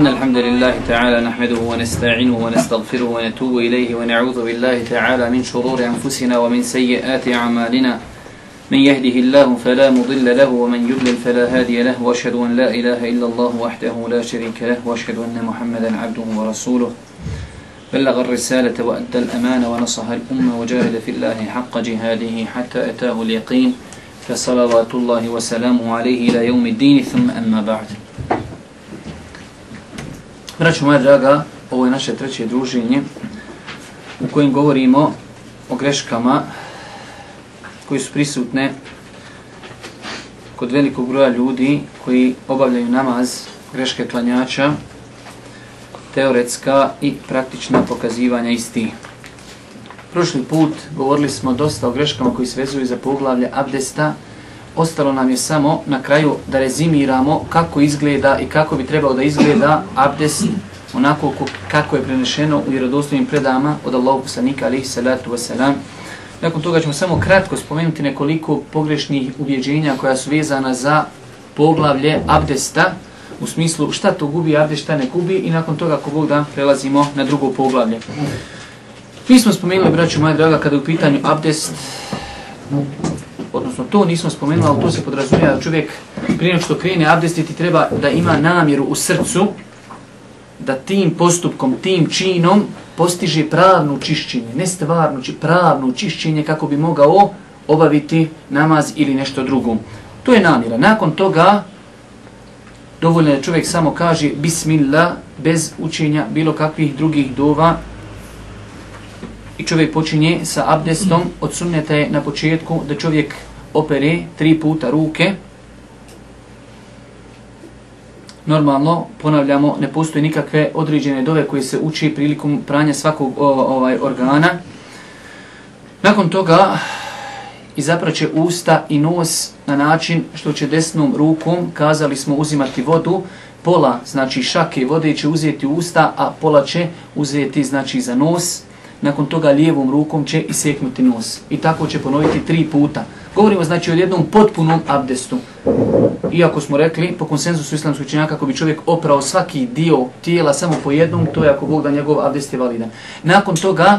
إن الحمد لله تعالى نحمده ونستعينه ونستغفره ونتوب إليه ونعوذ بالله تعالى من شرور أنفسنا ومن سيئات أعمالنا من يهده الله فلا مضل له ومن يضلل فلا هادي له وأشهد أن لا إله إلا الله وحده لا شريك له وأشهد أن محمدا عبده ورسوله بلغ الرسالة وأدى الأمانة ونصح الأمة وجاهد في الله حق جهاده حتى أتاه اليقين فصلوات الله وسلامه عليه إلى يوم الدين ثم أما بعد Braćo moja draga, ovo je naše treće druženje u kojem govorimo o greškama koji su prisutne kod velikog broja ljudi koji obavljaju namaz greške klanjača, teoretska i praktična pokazivanja isti. Prošli put govorili smo dosta o greškama koji se vezuju za poglavlje abdesta, ostalo nam je samo na kraju da rezimiramo kako izgleda i kako bi trebao da izgleda abdest onako kako je prenešeno u vjerodostojnim predama od Allahog poslanika alihi salatu wasalam. Nakon toga ćemo samo kratko spomenuti nekoliko pogrešnih ubjeđenja koja su vezana za poglavlje abdesta u smislu šta to gubi abdest, šta ne gubi i nakon toga ako Bog da prelazimo na drugo poglavlje. Mi smo spomenuli, braću moja draga, kada je u pitanju abdest odnosno to nismo spomenuli, ali to se podrazumije da čovjek prije što krene abdestiti treba da ima namjeru u srcu da tim postupkom, tim činom postiže pravno čišćenje, ne stvarno, či znači pravno čišćenje kako bi mogao obaviti namaz ili nešto drugo. To je namjera. Nakon toga dovoljno je da čovjek samo kaže bismillah bez učenja bilo kakvih drugih dova i čovjek počinje sa abdestom, mm. od sunneta je na početku da čovjek opere tri puta ruke. Normalno, ponavljamo, ne postoje nikakve određene dove koje se uči prilikom pranja svakog o, ovaj organa. Nakon toga i zapraće usta i nos na način što će desnom rukom, kazali smo, uzimati vodu, pola, znači šake vode će uzeti usta, a pola će uzeti, znači, za nos, nakon toga lijevom rukom će iseknuti nos. I tako će ponoviti tri puta. Govorimo znači o jednom potpunom abdestu. Iako smo rekli, po konsenzusu islamskoj činjaka, ako bi čovjek oprao svaki dio tijela samo po jednom, to je ako Bog da njegov abdest je validan. Nakon toga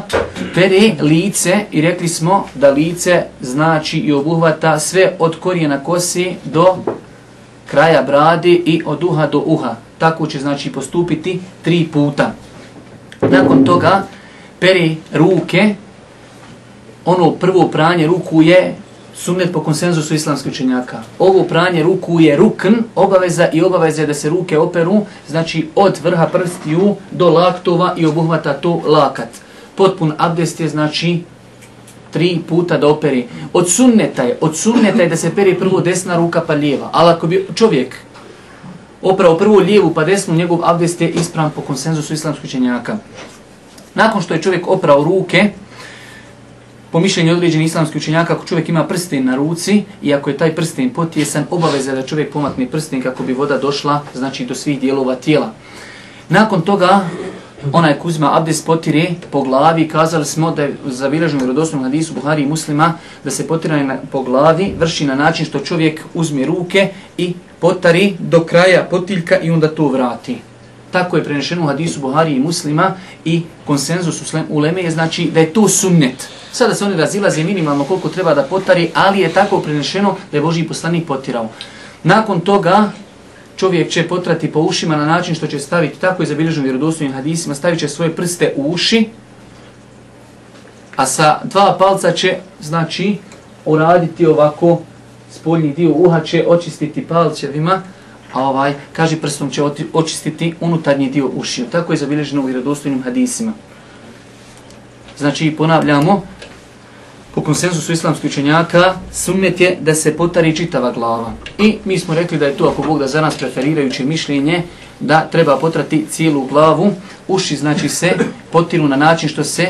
pere lice i rekli smo da lice znači i obuhvata sve od korijena kosi do kraja bradi i od uha do uha. Tako će znači postupiti tri puta. Nakon toga pere ruke, ono prvo pranje ruku je sunnet po konsenzusu islamske učenjaka. Ovo pranje ruku je rukn, obaveza i obaveza je da se ruke operu, znači od vrha prstiju do laktova i obuhvata to lakat. Potpun abdest je znači tri puta da opere. Od sunneta je, od sunneta je da se pere prvo desna ruka pa lijeva. Ali ako bi čovjek oprao prvo lijevu pa desnu, njegov abdest je ispran po konsenzusu islamskih učenjaka. Nakon što je čovjek oprao ruke, po mišljenju određenih islamskih učenjaka, ako čovjek ima prsten na ruci i ako je taj prsten potjesan, obaveza da čovjek pomakne prsten kako bi voda došla, znači do svih dijelova tijela. Nakon toga, onaj Kuzma Abdes potire po glavi, kazali smo da je za viražnu vjerodosnu hadisu Buhari i muslima da se potiranje po glavi vrši na način što čovjek uzme ruke i potari do kraja potiljka i onda to vrati tako je prenešeno u hadisu Buhari i muslima i konsenzus u uleme je znači da je to sunnet. Sada se oni razilaze minimalno koliko treba da potari, ali je tako prenešeno da je Boži poslanik potirao. Nakon toga čovjek će potrati po ušima na način što će staviti tako i zabilježeno vjerodostojnim hadisima, stavit će svoje prste u uši, a sa dva palca će, znači, uraditi ovako spoljni dio uha, će očistiti palčevima, a ovaj, kaže prstom će očistiti unutarnji dio ušiju. Tako je zabilježeno u vjerodostojnim hadisima. Znači, ponavljamo, po konsensusu islamskih učenjaka, sumnet je da se potari čitava glava. I mi smo rekli da je to, ako Bog da za nas preferirajuće mišljenje, da treba potrati cijelu glavu, uši znači se potiru na način što se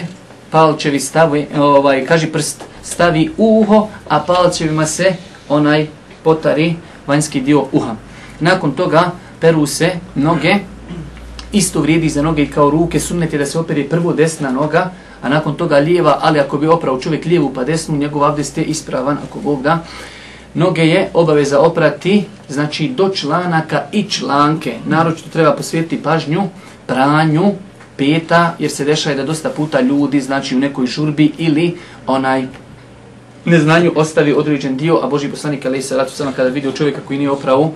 palčevi stavi, ovaj, kaži prst, stavi u uho, a palčevima se onaj potari vanjski dio uha nakon toga peru se noge, isto vrijedi za noge i kao ruke, sunnet je da se opere prvo desna noga, a nakon toga lijeva, ali ako bi oprao čovjek lijevu pa desnu, njegov abdest je ispravan, ako Bog da. Noge je obaveza oprati, znači do članaka i članke. Naročito treba posvijetiti pažnju, pranju, peta, jer se dešava da dosta puta ljudi, znači u nekoj žurbi ili onaj neznanju ostavi određen dio, a Boži poslanik, ali se ratu sam kada vidio čovjeka koji nije oprao,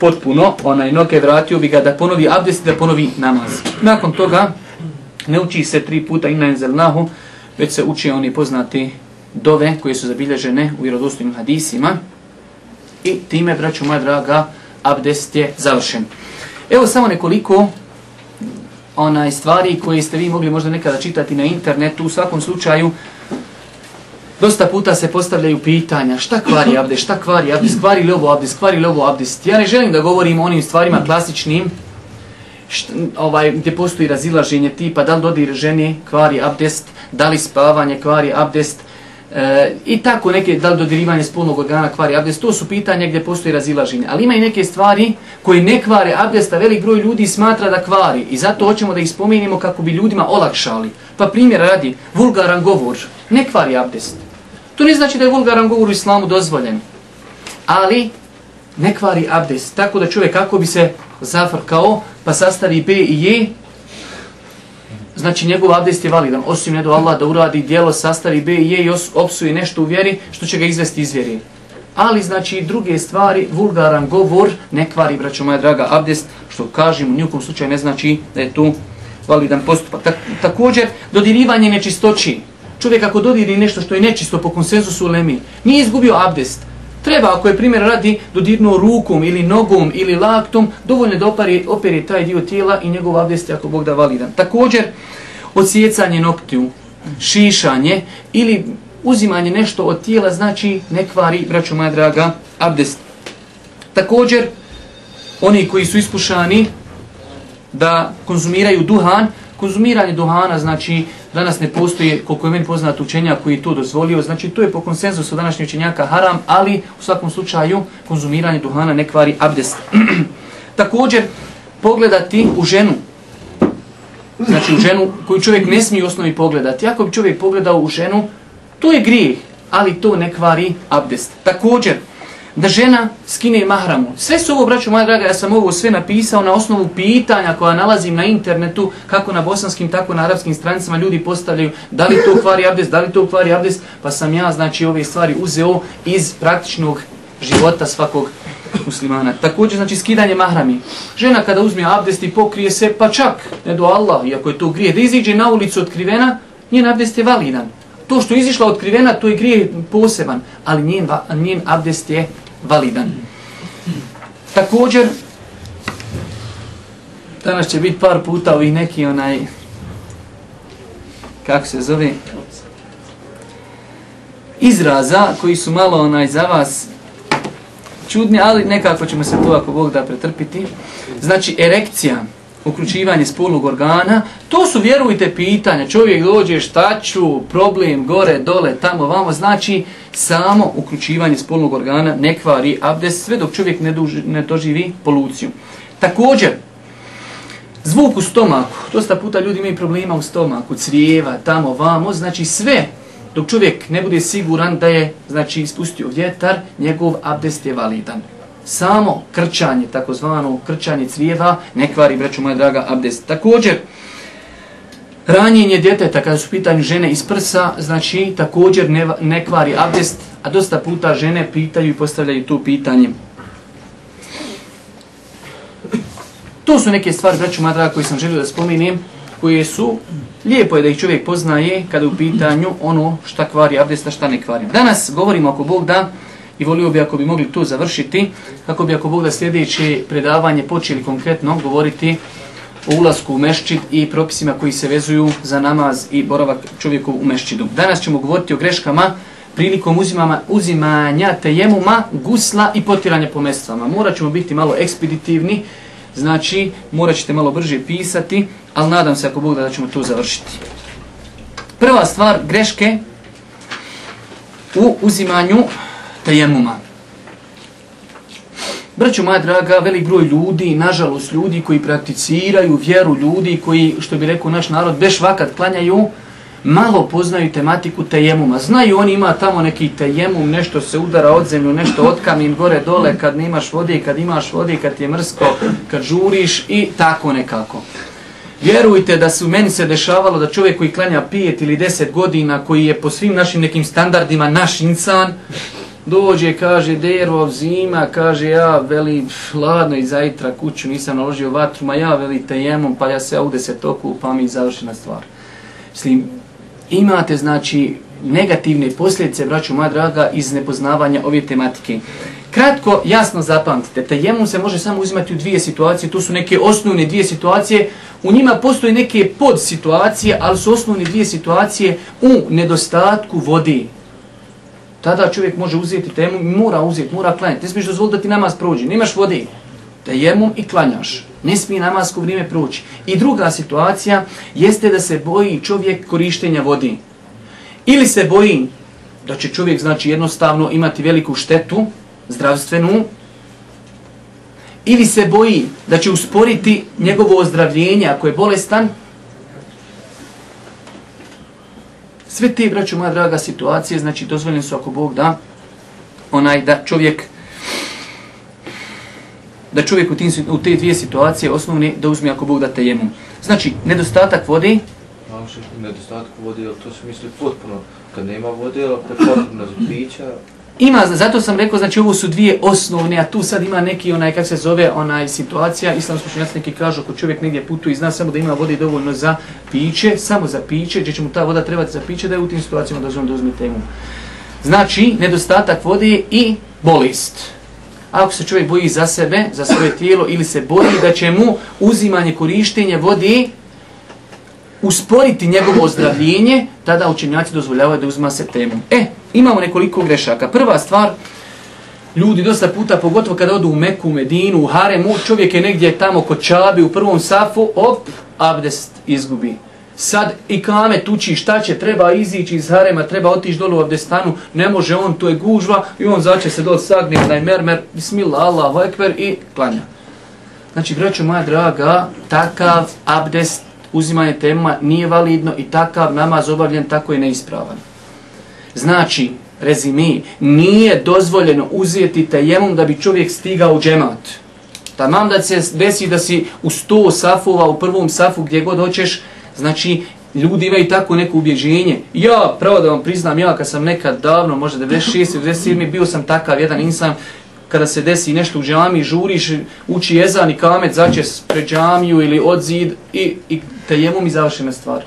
potpuno onaj noge vratio bi ga da ponovi abdest da ponovi namaz. Nakon toga ne uči se tri puta inna enzelnahu, već se uči oni poznati dove koje su zabilježene u vjerodostojnim hadisima. I time, braću moja draga, abdest je završen. Evo samo nekoliko onaj stvari koje ste vi mogli možda nekada čitati na internetu. U svakom slučaju, Dosta puta se postavljaju pitanja, šta kvari abdest, šta kvari abdest, kvari li ovo abdest, kvari li ovo abdest. Ja ne želim da govorim o onim stvarima klasičnim, št, ovaj, gdje postoji razilaženje tipa, da li dodir žene kvari abdest, da li spavanje kvari abdest, e, i tako neke, da li dodirivanje spolnog organa kvari abdest, to su pitanja gdje postoji razilaženje. Ali ima i neke stvari koje ne kvare abdest, a velik broj ljudi smatra da kvari. I zato hoćemo da ih spomenimo kako bi ljudima olakšali. Pa primjer radi, vulgaran govor, ne kvari abdest. To ne znači da je vulgaran govor u islamu dozvoljen. Ali ne kvari abdest. Tako da čovjek kako bi se zafrkao, pa sastavi B i J, znači njegov abdest je validan. Osim ne do Allah da uradi dijelo, sastavi B i J i opsuje nešto u vjeri što će ga izvesti iz vjeri. Ali znači i druge stvari, vulgaran govor ne kvari, braćo moja draga, abdest, što kažem u nijukom slučaju ne znači da je tu validan postupak. Ta također, dodirivanje nečistoći čovjek ako dodiri nešto što je nečisto po konsenzusu ulemi, nije izgubio abdest. Treba, ako je primjer radi, dodirnuo rukom ili nogom ili laktom, dovoljno da opari, operi taj dio tijela i njegov abdest je ako Bog da validan. Također, odsjecanje noktiju, šišanje ili uzimanje nešto od tijela znači ne kvari, braću moja draga, abdest. Također, oni koji su iskušani da konzumiraju duhan, konzumiranje duhana, znači danas ne postoji, koliko je meni poznat učenjak koji to dozvolio, znači to je po konsenzusu današnjih učenjaka haram, ali u svakom slučaju konzumiranje duhana ne kvari abdest. Također, pogledati u ženu, znači u ženu koju čovjek ne smije u osnovi pogledati. Ako bi čovjek pogledao u ženu, to je grijeh, ali to ne kvari abdest. Također, da žena skine mahramu. Sve su ovo, braću moja draga, ja sam ovo sve napisao na osnovu pitanja koja nalazim na internetu, kako na bosanskim, tako na arapskim stranicama ljudi postavljaju da li to kvari abdes, da li to kvari abdes, pa sam ja, znači, ove stvari uzeo iz praktičnog života svakog muslimana. Također, znači, skidanje mahrami. Žena kada uzme abdest i pokrije se, pa čak, ne do Allah, iako je to grije, da iziđe na ulicu otkrivena, njen abdest je validan. To što je izišla otkrivena, to je grije poseban, ali njen, njen abdest je validan. Također, danas će biti par puta ovih neki onaj, kako se zove, izraza koji su malo onaj za vas čudni, ali nekako ćemo se to ako Bog da pretrpiti. Znači, erekcija. Erekcija uključivanje spolnog organa, to su, vjerujte, pitanja. Čovjek dođe, šta ću, problem, gore, dole, tamo, vamo. Znači, samo uključivanje spolnog organa ne kvari abdes sve dok čovjek ne, duži, ne doživi poluciju. Također, zvuk u stomaku. Dosta puta ljudi imaju problema u stomaku, crijeva, tamo, vamo. Znači, sve dok čovjek ne bude siguran da je, znači, ispustio vjetar, njegov abdest je validan samo krčanje, takozvano krčanje crijeva, ne kvari, breću moja draga, abdest. Također, ranjenje djeteta, kada su pitanju žene iz prsa, znači također ne, ne kvari abdest, a dosta puta žene pitaju i postavljaju tu pitanje. To su neke stvari, breću moja draga, koje sam želio da spominem, koje su, lijepo je da ih čovjek poznaje kada u pitanju ono šta kvari abdest, a šta ne kvari. Danas govorimo, ako Bog da, i volio bi ako bi mogli tu završiti, kako bi ako Bog da sljedeće predavanje počeli konkretno govoriti o ulasku u meščid i propisima koji se vezuju za namaz i boravak čovjeku u meščidu. Danas ćemo govoriti o greškama prilikom uzimama, uzimanja tejemuma, gusla i potiranja po mestvama. Morat ćemo biti malo ekspeditivni, znači morat ćete malo brže pisati, ali nadam se ako Bog da, da ćemo to završiti. Prva stvar, greške u uzimanju tajemuma. Braćo moja draga, velik broj ljudi, nažalost ljudi koji prakticiraju vjeru, ljudi koji, što bi rekao naš narod, beš vakat klanjaju, malo poznaju tematiku tajemuma. Znaju oni ima tamo neki tajemum, nešto se udara od zemlju, nešto od kamin gore dole, kad nemaš vode, kad imaš vode, kad ti je mrsko, kad žuriš i tako nekako. Vjerujte da su meni se dešavalo da čovjek koji klanja 5 ili 10 godina, koji je po svim našim nekim standardima naš insan, dođe, kaže, dervo, zima, kaže, ja, veli, hladno i zajtra kuću, nisam naložio vatru, ma ja, veli, tejemom, pa ja se ovdje se toku, pa mi je završena stvar. Mislim, imate, znači, negativne posljedice, braću moja draga, iz nepoznavanja ove tematike. Kratko, jasno zapamtite, tejemom se može samo uzimati u dvije situacije, tu su neke osnovne dvije situacije, u njima postoje neke pod situacije, ali su osnovne dvije situacije u nedostatku vode, Tada čovjek može uzeti temu, mora uzeti, mora klanjati. Ne smiješ dozvoliti da ti namaz prođe, nemaš vode. Da jemom i klanjaš. Ne smije namazko vrijeme proći. I druga situacija jeste da se boji čovjek korištenja vodi. Ili se boji da će čovjek znači jednostavno imati veliku štetu zdravstvenu, ili se boji da će usporiti njegovo ozdravljenje ako je bolestan, Sve te, braćo moja draga, situacije, znači dozvoljene su ako Bog da, onaj da čovjek da čovjek u, tim, u te dvije situacije osnovne da uzme ako Bog da te jemu. Znači, nedostatak vode... Nedostatak vode, to se misli potpuno, kad nema vode, ali potpuno za pića, ima, zato sam rekao, znači ovo su dvije osnovne, a tu sad ima neki onaj, kak se zove, onaj situacija, islamski učenjaci neki kažu, ako čovjek negdje putuje i zna samo da ima vode dovoljno za piće, samo za piće, gdje će mu ta voda trebati za piće, da je u tim situacijama dozvom da uzme temu. Znači, nedostatak vode je i bolest. Ako se čovjek boji za sebe, za svoje tijelo, ili se boji da će mu uzimanje, korištenje vode usporiti njegovo ozdravljenje, tada učenjaci dozvoljavaju da uzma se temu. E, imamo nekoliko grešaka. Prva stvar, ljudi dosta puta, pogotovo kada odu u Meku, u Medinu, u Haremu, čovjek je negdje tamo kod Čabi, u prvom safu, op, abdest izgubi. Sad i kame tuči šta će, treba izići iz harema, treba otići dolu u abdestanu, ne može on, tu je gužva i on zače se dol sagni, daj mer, mer, bismillah, Allahu ekber i klanja. Znači, braću moja draga, takav abdest uzimanje tema nije validno i takav namaz obavljen tako je neispravan. Znači, rezimi, nije dozvoljeno uzeti tejemom da bi čovjek stigao u džemat. Tamam da se desi da si u sto safova, u prvom safu gdje god hoćeš, znači ljudi imaju tako neko ubježenje. Ja, pravo da vam priznam, ja kad sam nekad davno, možda 96. ili 97. bio sam takav jedan insan, kada se desi nešto u džami, žuriš, uči jezan i kamet, začes pred džamiju ili od zid i, i tajemom i završena stvar.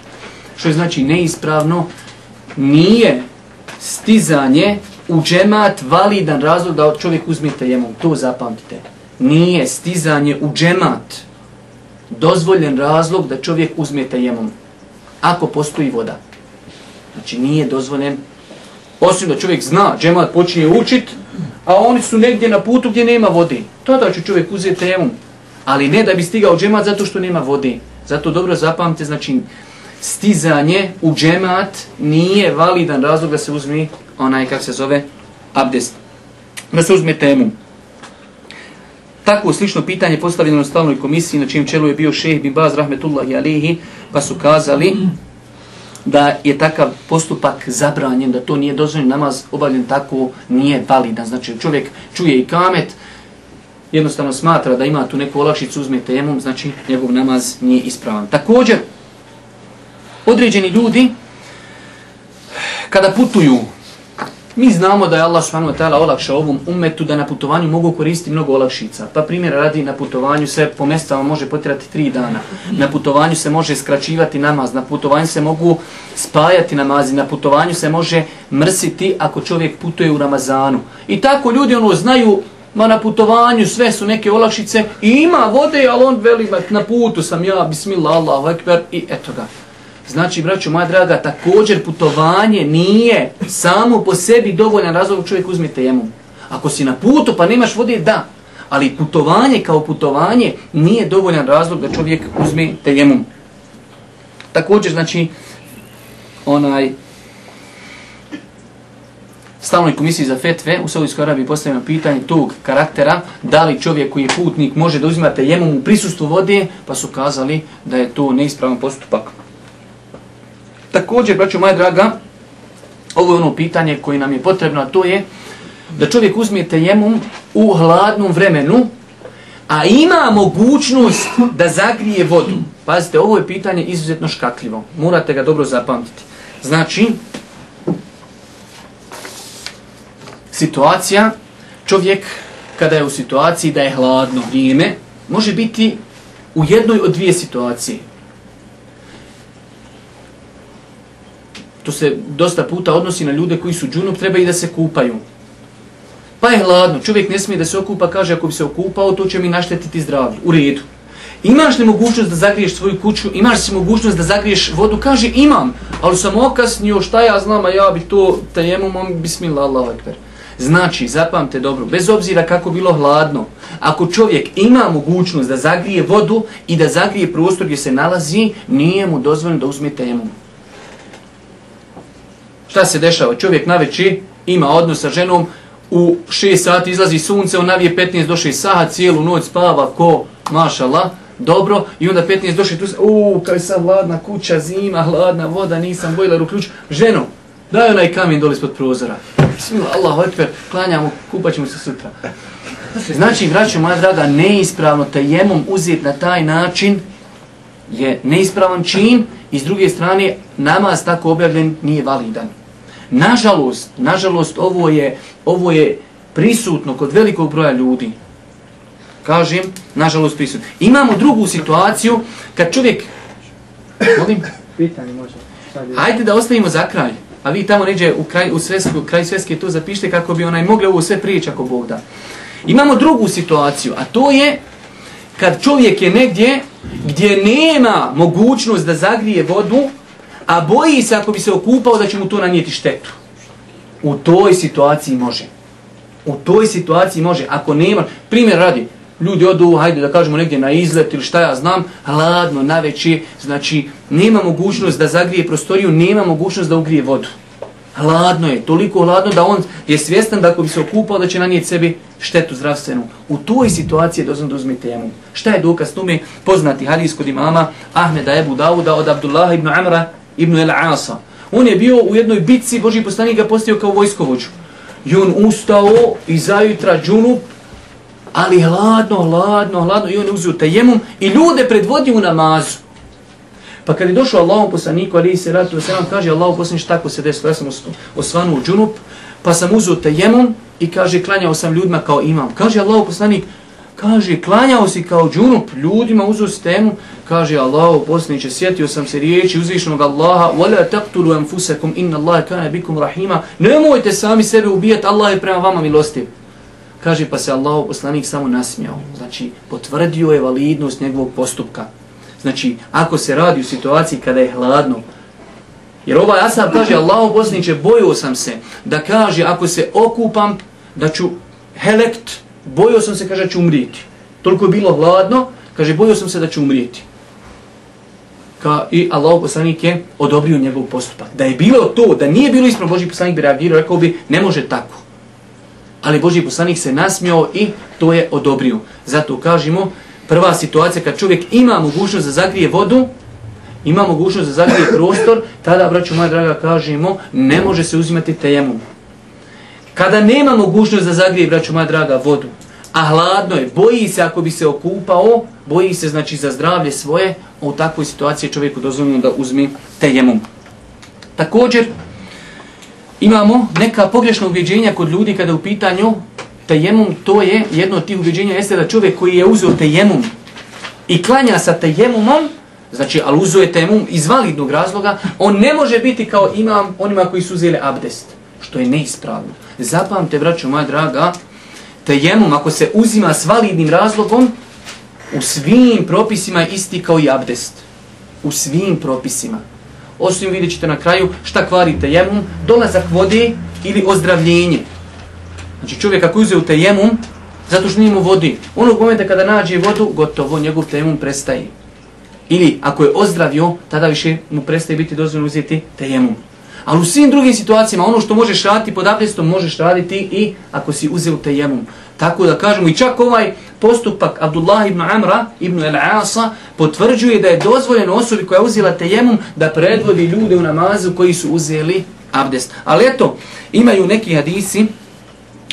Što je znači neispravno, nije stizanje u džemat validan razlog da čovjek uzme tajemom. To zapamtite. Nije stizanje u džemat dozvoljen razlog da čovjek uzme tajemom. Ako postoji voda. Znači nije dozvoljen, osim da čovjek zna, džemat počinje učit, a oni su negdje na putu gdje nema vode. Tada će čovjek uzeti temu, ali ne da bi stigao džemat zato što nema vode. Zato dobro zapamte, znači stizanje u džemat nije validan razlog da se uzmi onaj, kak se zove, abdest. Da se uzme temu. Tako slično pitanje postavljeno na stalnoj komisiji na čijem čelu je bio šeh bin Baz Rahmetullahi Alihi, pa su kazali, da je takav postupak zabranjen, da to nije dozvoljen namaz obavljen tako, nije validan. Znači čovjek čuje i kamet, jednostavno smatra da ima tu neku olakšicu, uzme temom, znači njegov namaz nije ispravan. Također, određeni ljudi, kada putuju, Mi znamo da je Allah subhanahu wa ta'ala olakšao ovom umetu da na putovanju mogu koristiti mnogo olakšica. Pa primjer radi na putovanju se po mjestama može potirati tri dana. Na putovanju se može skraćivati namaz, na putovanju se mogu spajati namazi, na putovanju se može mrsiti ako čovjek putuje u Ramazanu. I tako ljudi ono znaju, ma na putovanju sve su neke olakšice i ima vode, ali on veli, na putu sam ja, bismillah, Allahu ekber, i eto ga. Znači, braću, moja draga, također putovanje nije samo po sebi dovoljan razlog čovjek uzme temu. Ako si na putu pa nemaš vode, da. Ali putovanje kao putovanje nije dovoljan razlog da čovjek uzme tejemum. Također, znači, onaj, stalnoj komisiji za fetve u Saudijskoj Arabiji postavljeno pitanje tog karaktera, da li čovjek koji je putnik može da uzima tejemum u prisustvu vode, pa su kazali da je to neispravan postupak. Također, braću moja draga, ovo je ono pitanje koje nam je potrebno, a to je da čovjek uzme tejemum u hladnom vremenu, a ima mogućnost da zagrije vodu. Pazite, ovo je pitanje izuzetno škakljivo. Morate ga dobro zapamtiti. Znači, situacija, čovjek kada je u situaciji da je hladno vrijeme, može biti u jednoj od dvije situacije. To se dosta puta odnosi na ljude koji su džunup, treba i da se kupaju. Pa je hladno, čovjek ne smije da se okupa, kaže ako bi se okupao, to će mi naštetiti zdravlje. U redu. Imaš li mogućnost da zagriješ svoju kuću? Imaš li mogućnost da zagriješ vodu? Kaže, imam, ali sam okasnio, šta ja znam, a ja bi to tajemom, on bismillah, Allah akbar. Znači, zapamte dobro, bez obzira kako bilo hladno, ako čovjek ima mogućnost da zagrije vodu i da zagrije prostor gdje se nalazi, nije mu dozvoljeno da uzme tajemom. Šta se dešava? Čovjek na veći ima odnos sa ženom, u 6 sati izlazi sunce, on navije 15 do 6 saha, cijelu noć spava ko mašala, dobro, i onda 15 do 6, tu se, uuu, kao je sad hladna kuća, zima, hladna voda, nisam bojler u ključ, ženu, daj onaj kamen dole ispod prozora. Bismillah, Allahu ekber, klanjamo, kupat ćemo se sutra. Znači, vraću, moja draga, neispravno tajemom uzet na taj način je neispravan čin i s druge strane namaz tako objavljen nije validan. Nažalost, nažalost ovo je ovo je prisutno kod velikog broja ljudi. Kažem, nažalost prisutno. Imamo drugu situaciju kad čovjek Molim, pitanje može. Hajde da ostavimo za kraj. A vi tamo neđe u kraj u svesku, kraj sveske to zapište kako bi onaj mogle ovo sve prijeći ako Bog da. Imamo drugu situaciju, a to je kad čovjek je negdje gdje nema mogućnost da zagrije vodu, a boji se ako bi se okupao da će mu to nanijeti štetu. U toj situaciji može. U toj situaciji može. Ako nema, primjer radi, ljudi odu, hajde da kažemo negdje na izlet ili šta ja znam, hladno, na večer, znači nema mogućnost da zagrije prostoriju, nema mogućnost da ugrije vodu. Hladno je, toliko hladno da on je svjestan da ako bi se okupao da će nanijeti sebi štetu zdravstvenu. U toj situaciji je dozvan da uzme temu. Šta je dokaz tome? Poznati hadis kod imama Ahmeda Ebu Dauda od Abdullaha ibn Amra Ibn Al-Asa. On je bio u jednoj bitci, Boži poslanik ga postio kao vojskovođu. I on ustao i zajutra džunup, ali hladno, hladno, hladno, i on je uzio tajemum i ljude predvodi u namazu. Pa kad je došao Allahom poslaniku, ali se ratu, se vam kaže, Allahom poslaniku, tako se desilo, ja sam osvanuo džunup, pa sam uzio tajemum i kaže, klanjao sam ljudima kao imam. Kaže Allahom poslaniku, kaže, klanjao si kao džunup ljudima uzu stenu, kaže, Allaho posljedniče, sjetio sam se riječi uzvišnog Allaha, وَلَا تَقْتُلُ أَنْفُسَكُمْ إِنَّ اللَّهَ كَانَ بِكُمْ رَحِيمًا Nemojte sami sebe ubijati, Allah je prema vama milostiv. Kaže, pa se Allaho poslanik samo nasmijao. Znači, potvrdio je validnost njegovog postupka. Znači, ako se radi u situaciji kada je hladno, jer ovaj asab kaže, Allaho posljedniče, bojio sam se da kaže, ako se okupam, da ću helekt, bojio sam se, kaže, ću umriti. Toliko je bilo hladno, kaže, bojio sam se da ću umriti. Ka, I Allah poslanik je odobrio njegov postupak. Da je bilo to, da nije bilo ispravo, Boži poslanik bi reagirao, rekao bi, ne može tako. Ali Boži poslanik se nasmio i to je odobrio. Zato kažemo, prva situacija kad čovjek ima mogućnost da zagrije vodu, ima mogućnost da zagrije prostor, tada, braću moja draga, kažemo, ne može se uzimati tejemom. Kada nema mogućnost da zagrije, braću moja draga, vodu, a hladno je, boji se ako bi se okupao, boji se znači za zdravlje svoje, a u takvoj situaciji čovjeku dozvoljeno da uzme tejemom. Također, imamo neka pogrešna ubjeđenja kod ljudi kada u pitanju tejemom, to je jedno od tih ubjeđenja, jeste da čovjek koji je uzeo tejemom i klanja sa tejemomom, znači, ali uzeo je tejemom iz validnog razloga, on ne može biti kao imam onima koji su uzeli abdest, što je neispravno. Zapamte, braćo moja draga, tejemum, ako se uzima s validnim razlogom, u svim propisima je isti kao i abdest. U svim propisima. Osim vidjet ćete na kraju šta kvari tejemum, dolazak vode ili ozdravljenje. Znači čovjek ako uze u tejemum, zato što nijemo vodi, onog momenta kada nađe vodu, gotovo, njegov tejemum prestaje. Ili ako je ozdravio, tada više mu prestaje biti dozvoljno uzeti tejemum. Ali u svim drugim situacijama, ono što možeš raditi pod abdestom, možeš raditi i ako si uzelo tejemum. Tako da kažemo, i čak ovaj postupak Abdullah ibn Amra ibn al-Asa potvrđuje da je dozvoljeno osobi koja je uzela tejemum da predvodi ljude u namazu koji su uzeli abdest. Ali eto, imaju neki hadisi,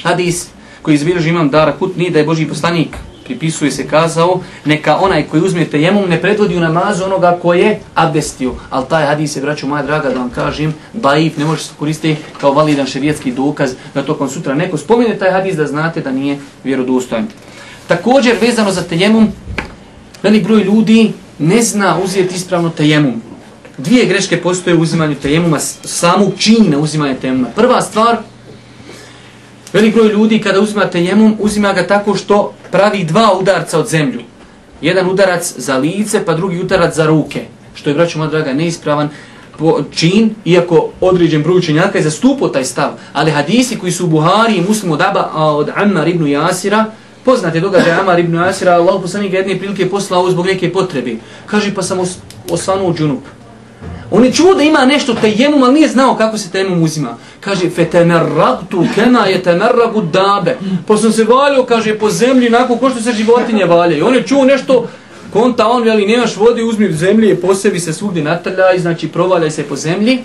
hadis koji izbiraži imam dara kutni da je Boži poslanik pripisuje se kazao, neka onaj koji uzme tejemum ne predvodi u namazu onoga koji je abdestio. Ali taj hadis je, braću moja draga, da vam kažem, daif, ne može se koristiti kao validan ševjetski dokaz da tokom sutra neko spomene taj hadis da znate da nije vjerodostojan. Također, vezano za tejemum, velik broj ljudi ne zna uzeti ispravno tejemum. Dvije greške postoje u uzimanju tejemuma, samu čin na uzimanje tejemuma. Prva stvar, Velik broj ljudi kada uzima tejemum, uzima ga tako što pravi dva udarca od zemlju. Jedan udarac za lice, pa drugi udarac za ruke. Što je, braću moja draga, neispravan čin, iako određen broj učenjaka je zastupo taj stav. Ali hadisi koji su u Buhari i muslimu od, Aba, od Amar ibn Jasira, poznat je događaj Amar ibn Jasira, Allah poslanika jedne prilike poslao zbog neke potrebe. Kaže, pa sam os osanuo džunup. On je čuo da ima nešto tejemum, ali nije znao kako se tejemum uzima. Kaže, fe temeragtu kena je temeragu dabe. Pa sam se valio, kaže, po zemlji, nakon ko što se životinje valje. I on je čuo nešto, konta on, veli, nemaš vode, uzmi u zemlji, posebi se svugdje natrlja i znači provaljaj se po zemlji.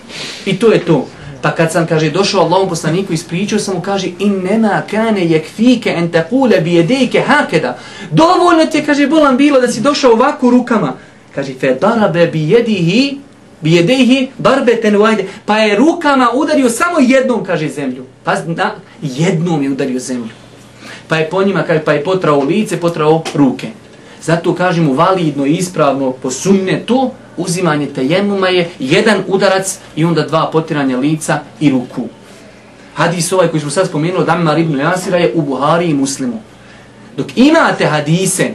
I to je to. Pa kad sam, kaže, došao Allahom poslaniku i ispričao sam mu, kaže, in nema kane jek fike en takule bi jedejke hakeda. Dovoljno ti je, kaže, bolan bilo da si došao ovako rukama. Kaže, fe darabe bi jedihi bijedehi barbeten vajde. Pa je rukama udario samo jednom, kaže, zemlju. Pa na, jednom je udario zemlju. Pa je po njima, kaže, pa je potrao lice, potrao ruke. Zato kažemo validno i ispravno po to uzimanje tejemuma je jedan udarac i onda dva potiranja lica i ruku. Hadis ovaj koji smo sad spomenuli od Amar ibn Jasira je u Buhari i Muslimu. Dok imate hadise,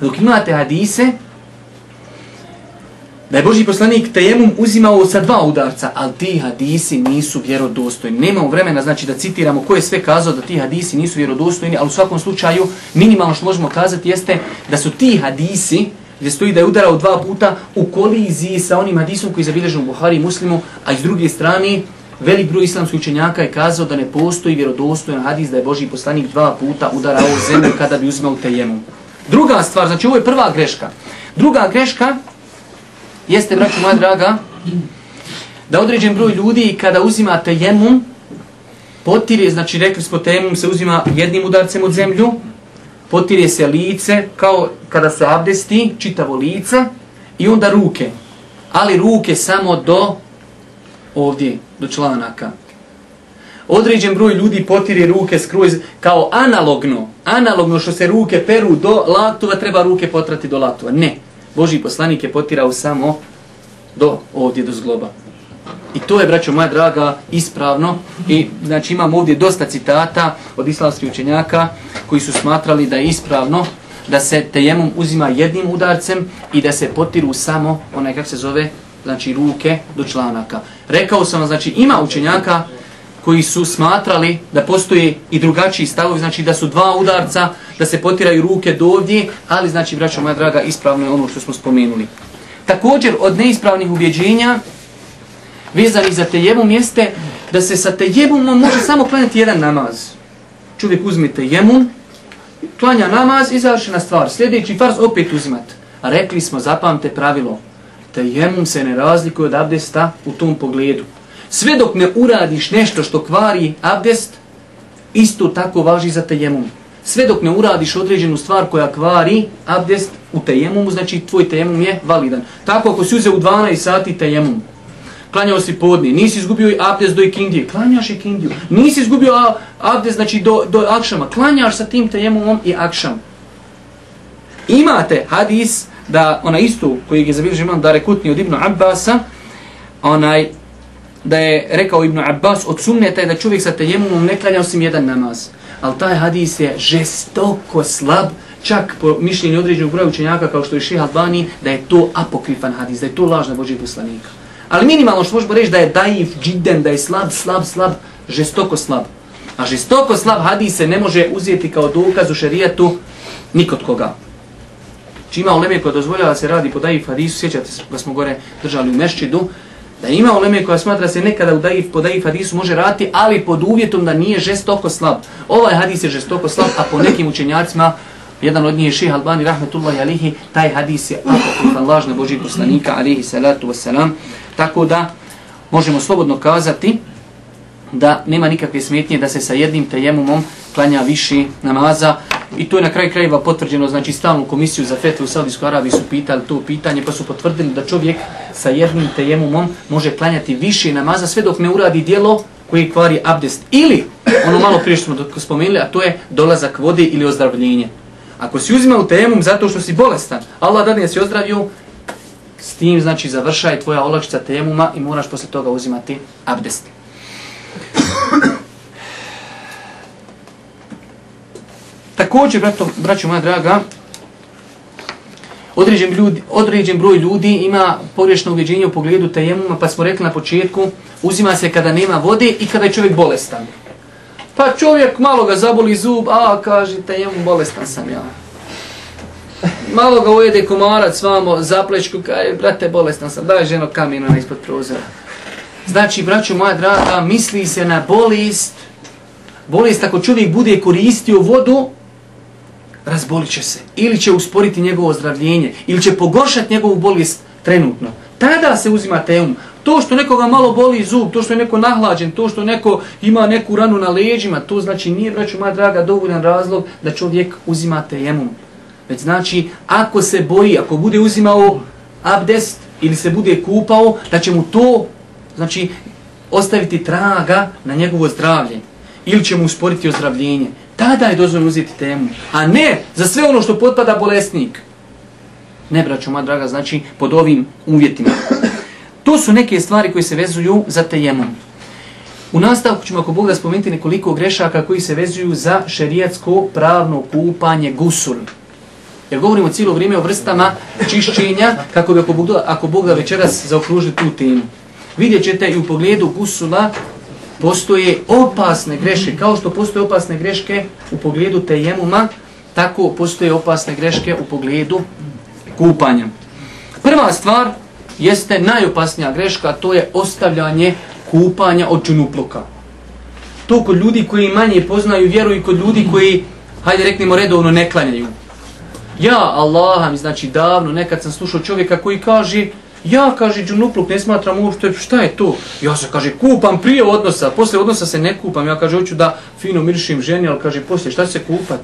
dok imate hadise, da je Boži poslanik tejemum uzimao sa dva udarca, ali ti hadisi nisu vjerodostojni. Nemamo vremena znači da citiramo ko je sve kazao da ti hadisi nisu vjerodostojni, ali u svakom slučaju minimalno što možemo kazati jeste da su ti hadisi gdje stoji da je udarao dva puta u koliziji sa onim hadisom koji je zabilježen u Buhari i Muslimu, a iz druge strane velik broj islamskih učenjaka je kazao da ne postoji vjerodostojan hadis da je Boži poslanik dva puta udarao zemlju kada bi uzimao tejemum. Druga stvar, znači ovo je prva greška. Druga greška jeste, braću moja draga, da određen broj ljudi kada uzimate jemum, potirje, znači rekli smo temum, se uzima jednim udarcem od zemlju, potirje se lice, kao kada se abdesti, čitavo lice, i onda ruke. Ali ruke samo do ovdje, do članaka. Određen broj ljudi potiri ruke skroz kao analogno. Analogno što se ruke peru do latova, treba ruke potrati do latova. Ne. Boži poslanik je potirao samo do ovdje, do zgloba. I to je, braćo moja draga, ispravno. I znači imam ovdje dosta citata od islamskih učenjaka koji su smatrali da je ispravno da se tejemom uzima jednim udarcem i da se potiru samo onaj kak se zove, znači ruke do članaka. Rekao sam, znači ima učenjaka koji su smatrali da postoje i drugačiji stavovi, znači da su dva udarca, da se potiraju ruke do ovdje, ali znači, braćo moja draga, ispravno je ono što smo spomenuli. Također, od neispravnih ubjeđenja, vezani za tejemom jeste, da se sa tejemom može samo klanjati jedan namaz. Čovjek uzme tejemom, klanja namaz i završena stvar. Sljedeći farz opet uzimat. Rekli smo, zapamte pravilo, tejemom se ne razlikuje od abdesta u tom pogledu. Sve dok ne uradiš nešto što kvari abdest, isto tako važi za tejemum. Sve dok ne uradiš određenu stvar koja kvari abdest u tejemumu, znači tvoj tejemum je validan. Tako ako si uzeo u 12 sati tejemum, klanjao si podne, nisi izgubio abdest do ikindije, klanjaš ikindiju, nisi izgubio abdest znači do, do akšama, klanjaš sa tim tejemumom i akšam. Imate hadis da ona isto koji je zabilježio imam Darekutni od Ibnu Abbasa, onaj da je rekao Ibnu Abbas od sunneta je da čovjek sa tejemumom ne klanja osim jedan namaz. Ali taj hadis je žestoko slab, čak po mišljenju određenog broja učenjaka kao što je Šeha Albani, da je to apokrifan hadis, da je to lažna Božih poslanika. Ali minimalno što možemo reći da je daif, džiden, da je slab, slab, slab, žestoko slab. A žestoko slab hadis se ne može uzeti kao dokaz u šarijetu nikod koga. Čima u Leme koja dozvoljava da se radi po daif hadisu, sjećate da smo gore držali u mešćidu, Da ima uleme koja smatra se nekada u daif, po daif hadisu može rati, ali pod uvjetom da nije žestoko slab. Ovaj hadis je žestoko slab, a po nekim učenjacima, jedan od njih je ših Albani, rahmetullahi alihi, taj hadis je apokrifan lažne Božih poslanika, alihi salatu wasalam. Tako da, možemo slobodno kazati da nema nikakve smetnje da se sa jednim tejemumom klanja više namaza. I to je na kraj krajeva potvrđeno, znači stalnu komisiju za fetve u Saudijskoj Arabiji su pitali to pitanje, pa su potvrdili da čovjek sa jednim tejemumom može klanjati više namaza sve dok ne uradi dijelo koji kvari abdest. Ili, ono malo prije što smo spomenuli, a to je dolazak vode ili ozdravljenje. Ako si uzimao tejemum zato što si bolestan, Allah dadi da si ozdravio, s tim znači završaj tvoja olakšica tejemuma i moraš posle toga uzimati abdest. Također, brato, braću moja draga, određen, ljudi, određen broj ljudi ima pogrešno uvjeđenje u pogledu tajemuma, pa smo rekli na početku, uzima se kada nema vode i kada je čovjek bolestan. Pa čovjek malo ga zaboli zub, a kaže, tajemum, bolestan sam ja. Malo ga ujede komarac vamo, zaplečku, kaže, brate, bolestan sam, daj ženo kamino na ispod prozora. Znači, braću moja draga, misli se na bolest, bolest ako čovjek bude koristio vodu, razbolit će se. Ili će usporiti njegovo ozdravljenje. Ili će pogoršati njegovu bolest trenutno. Tada se uzima teum. To što nekoga malo boli zub, to što je neko nahlađen, to što neko ima neku ranu na leđima, to znači nije, braću moja draga, dovoljan razlog da čovjek uzima tejemom. Već znači, ako se boji, ako bude uzimao abdest ili se bude kupao, da će mu to, znači, ostaviti traga na njegovo zdravlje. Ili će mu usporiti ozdravljenje. Tada je dozvoljeno uzeti temu. A ne za sve ono što potpada bolesnik. Ne, braćo, moja draga, znači pod ovim uvjetima. To su neke stvari koje se vezuju za tejemom. U nastavku ćemo, ako Bog da spomenuti, nekoliko grešaka koji se vezuju za šerijatsko pravno kupanje gusul. Jer govorimo cijelo vrijeme o vrstama čišćenja, kako bi, ako Bog da, ako Bog da večeras zaokruži tu temu. Vidjet ćete i u pogledu gusula postoje opasne greške, kao što postoje opasne greške u pogledu tejemuma, tako postoje opasne greške u pogledu kupanja. Prva stvar jeste najopasnija greška, to je ostavljanje kupanja od čunuploka. To kod ljudi koji manje poznaju vjeru i kod ljudi koji, hajde reknemo redovno, ne klanjaju. Ja, Allah, znači davno, nekad sam slušao čovjeka koji kaže Ja, kaže, džunupluk, ne smatram uopšte, šta je to? Ja se, kaže, kupam prije odnosa, poslije odnosa se ne kupam. Ja, kaže, hoću da fino mirišim ženi, ali, kaže, poslije, šta se kupat?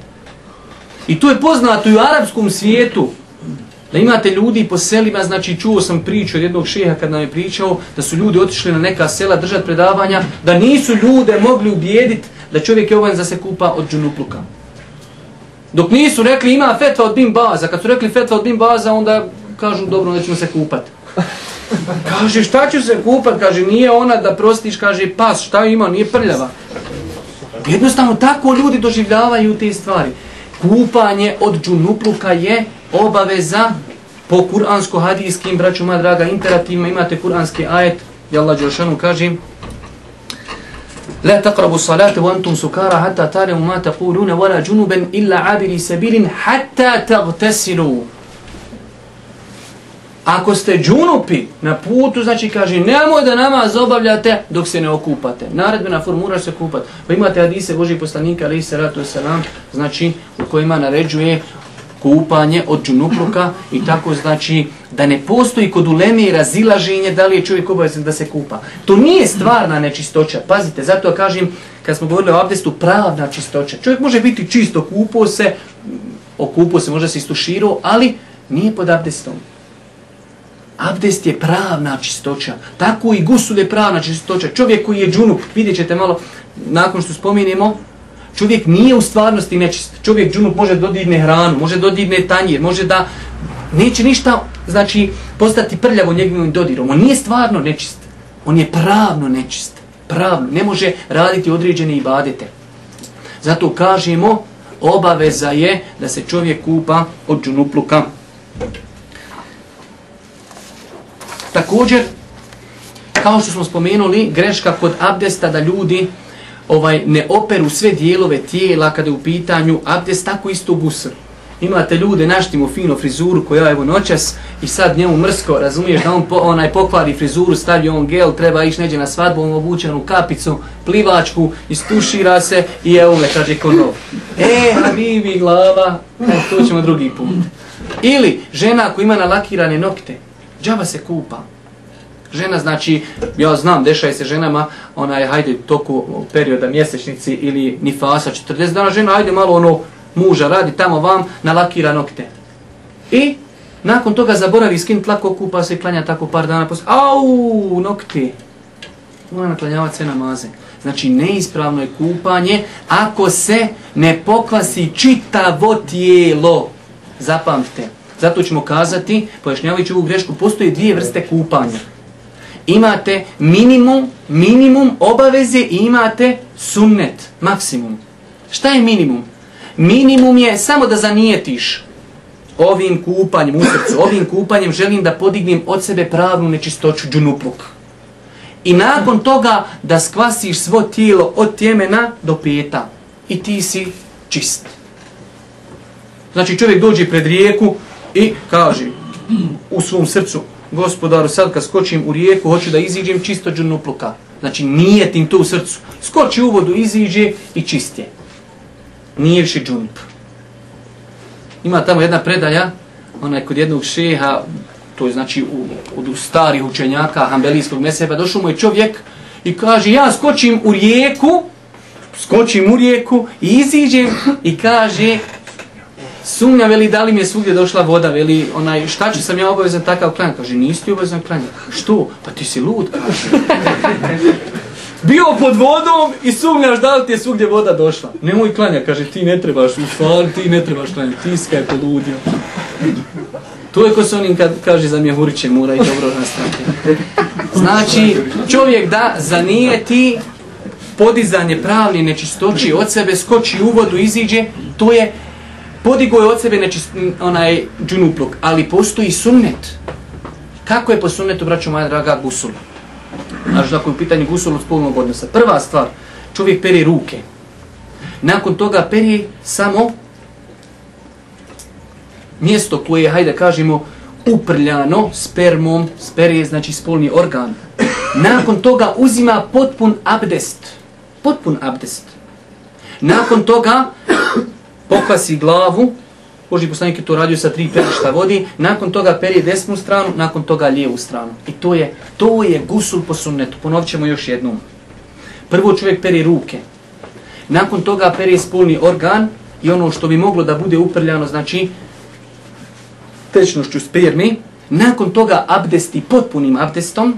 I to je poznato i u arapskom svijetu. Da imate ljudi po selima, znači čuo sam priču od jednog šeha kad nam je pričao da su ljudi otišli na neka sela držati predavanja, da nisu ljude mogli ubijediti da čovjek je ovaj za se kupa od džunupluka. Dok nisu rekli ima fetva od bim baza, kad su rekli fetva od bim baza, onda kažu dobro, onda ćemo se kupati. Kaže, šta ću se kupat? Kaže, nije ona da prostiš, kaže, pas, šta ima, nije prljava. Jednostavno, tako ljudi doživljavaju te stvari. Kupanje od džunupluka je obaveza po kuransko-hadijskim, braćuma draga, imperativima, imate kuranski ajet, i Allah Đeršanu kaže, La taqrabu salate wa antum sukara hatta tale umata quluna wala junuben illa abiri sabirin hatta taghtesilu. Ako ste džunupi na putu, znači kaže, nemoj da namaz obavljate dok se ne okupate. Naredbena formura se kupat. Pa imate hadise Božih poslanika, ali se ratu selam, znači u kojima naređuje kupanje od džunupluka i tako znači da ne postoji kod uleme razilaženje da li je čovjek obavezan da se kupa. To nije stvarna nečistoća. Pazite, zato kažem, kad smo govorili o abdestu, pravna čistoća. Čovjek može biti čisto kupo se, okupo se, možda se istuširao, ali nije pod abdestom. Abdest je pravna čistoća. Tako i gusul je pravna čistoća. Čovjek koji je džunup, vidjet ćete malo nakon što spominjemo, čovjek nije u stvarnosti nečist. Čovjek džunup može dodirne hranu, može dodirne tanje, može da neće ništa znači postati prljavo njegovim dodirom. On nije stvarno nečist. On je pravno nečist. Pravno. Ne može raditi određene ibadete. Zato kažemo, obaveza je da se čovjek kupa od džunupluka. Thank you. Također, kao što smo spomenuli, greška kod abdesta da ljudi ovaj ne operu sve dijelove tijela kada je u pitanju abdest, tako isto gusr. Imate ljude, naštimo fino frizuru koja je evo noćas i sad njemu mrsko, razumiješ da on po, onaj pokvari frizuru, stavi on gel, treba ići neđe na svadbu, on obučenu kapicu, plivačku, istušira se i evo me, kaže konov. E, a mi mi glava, e, to ćemo drugi put. Ili žena koja ima nalakirane nokte, džaba se kupa. Žena znači, ja znam, dešaje se ženama, ona je, hajde, toku perioda mjesečnici ili nifasa, 40 dana žena, hajde malo ono, muža radi tamo vam, nalakira nokte. I nakon toga zaboravi skin tlako, kupa se i klanja tako par dana poslije. Au, nokti. Mora naklanjavati sve namaze. Znači, neispravno je kupanje ako se ne pokvasi čitavo tijelo. Zapamtite. Zato ćemo kazati, pojašnjavajući ovu grešku, postoje dvije vrste kupanja. Imate minimum, minimum obaveze i imate sunnet, maksimum. Šta je minimum? Minimum je samo da zanijetiš ovim kupanjem u srcu, ovim kupanjem želim da podignem od sebe pravnu nečistoću džunupluk. I nakon toga da skvasiš svo tijelo od tjemena do pijeta. I ti si čist. Znači čovjek dođe pred rijeku, I kaže u svom srcu, gospodaru, sad kad skočim u rijeku, hoću da iziđem čisto džunupluka. Znači, nije tim to u srcu. Skoči u vodu, iziđe i čistje. Nije više džunup. Ima tamo jedna predaja, onaj kod jednog šeha, to je znači u, od starih učenjaka hambelijskog meseba, došao mu je čovjek i kaže, ja skočim u rijeku, skočim u rijeku i iziđem i kaže, sumnja veli da li mi je svugdje došla voda veli onaj šta će sam ja obavezan takav klan kaže nisi ti obavezan klan što pa ti si lud kaže bio pod vodom i sumnjaš da li ti je svugdje voda došla nemoj klanja kaže ti ne trebaš u stvari ti ne trebaš klanja ti ska je poludio to je ko se onim kad kaže za mjehuriće mura i dobro nastavite znači čovjek da zanijeti podizanje pravne nečistoći od sebe skoči u vodu iziđe to je podigo je od sebe nečist, onaj džunupluk, ali postoji sunnet. Kako je po sunnetu, braću moja draga, gusul? Znaš, ako je u pitanju gusul od spolnog odnosa. Prva stvar, čovjek peri ruke. Nakon toga peri samo mjesto koje je, hajde kažemo, uprljano spermom, sper je znači spolni organ. Nakon toga uzima potpun abdest. Potpun abdest. Nakon toga pokvasi glavu, Boži poslanik je to radio sa tri perišta vodi, nakon toga perije desnu stranu, nakon toga lijevu stranu. I to je, to je gusul po sunnetu. Ponovit ćemo još jednom. Prvo čovjek perije ruke, nakon toga perije spolni organ i ono što bi moglo da bude uprljano, znači tečnošću spermi, nakon toga abdesti potpunim abdestom,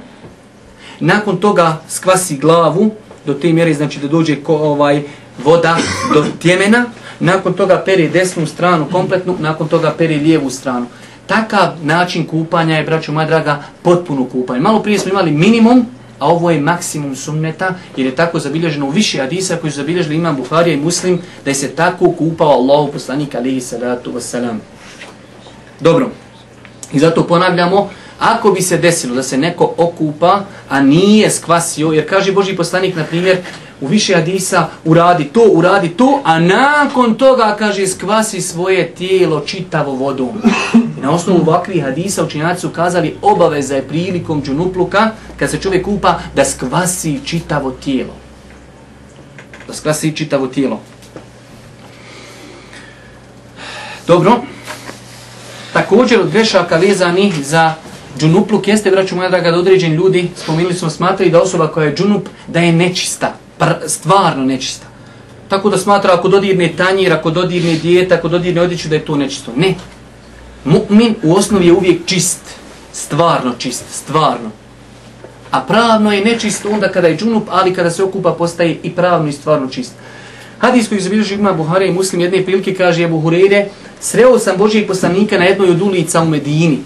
nakon toga skvasi glavu do te mjere, znači da dođe ko, ovaj, voda do tjemena, nakon toga peri desnu stranu kompletnu, nakon toga peri lijevu stranu. Takav način kupanja je, braću moja draga, potpuno kupanje. Malo prije smo imali minimum, a ovo je maksimum sunneta, jer je tako zabilježeno u više hadisa koji su zabilježili imam Buharija i Muslim, da je se tako kupao Allahu poslanik alihi salatu wasalam. Dobro, i zato ponavljamo, ako bi se desilo da se neko okupa, a nije skvasio, jer kaže Boži poslanik, na primjer, u više hadisa, uradi to, uradi to, a nakon toga, kaže, skvasi svoje tijelo čitavo vodom. Na osnovu ovakvih hadisa učinjaci su kazali obaveza je prilikom džunupluka, kad se čovjek kupa, da skvasi čitavo tijelo. Da skvasi čitavo tijelo. Dobro. Također od grešaka vezani za džunupluk jeste, braću moja draga, da određeni ljudi spominjali smo smatrali da osoba koja je džunup, da je nečista pr, stvarno nečista. Tako da smatra ako dodirne tanjir, ako dodirne dijeta, ako dodirne odjeću da je to nečisto. Ne. Mu'min u osnovi je uvijek čist. Stvarno čist. Stvarno. A pravno je nečisto onda kada je džunup, ali kada se okupa postaje i pravno i stvarno čist. Hadis koji izbiljuži ima Buhare i Muslim jedne prilike kaže Ebu Hureyre, sreo sam Božijeg poslanika na jednoj od ulica u Medini.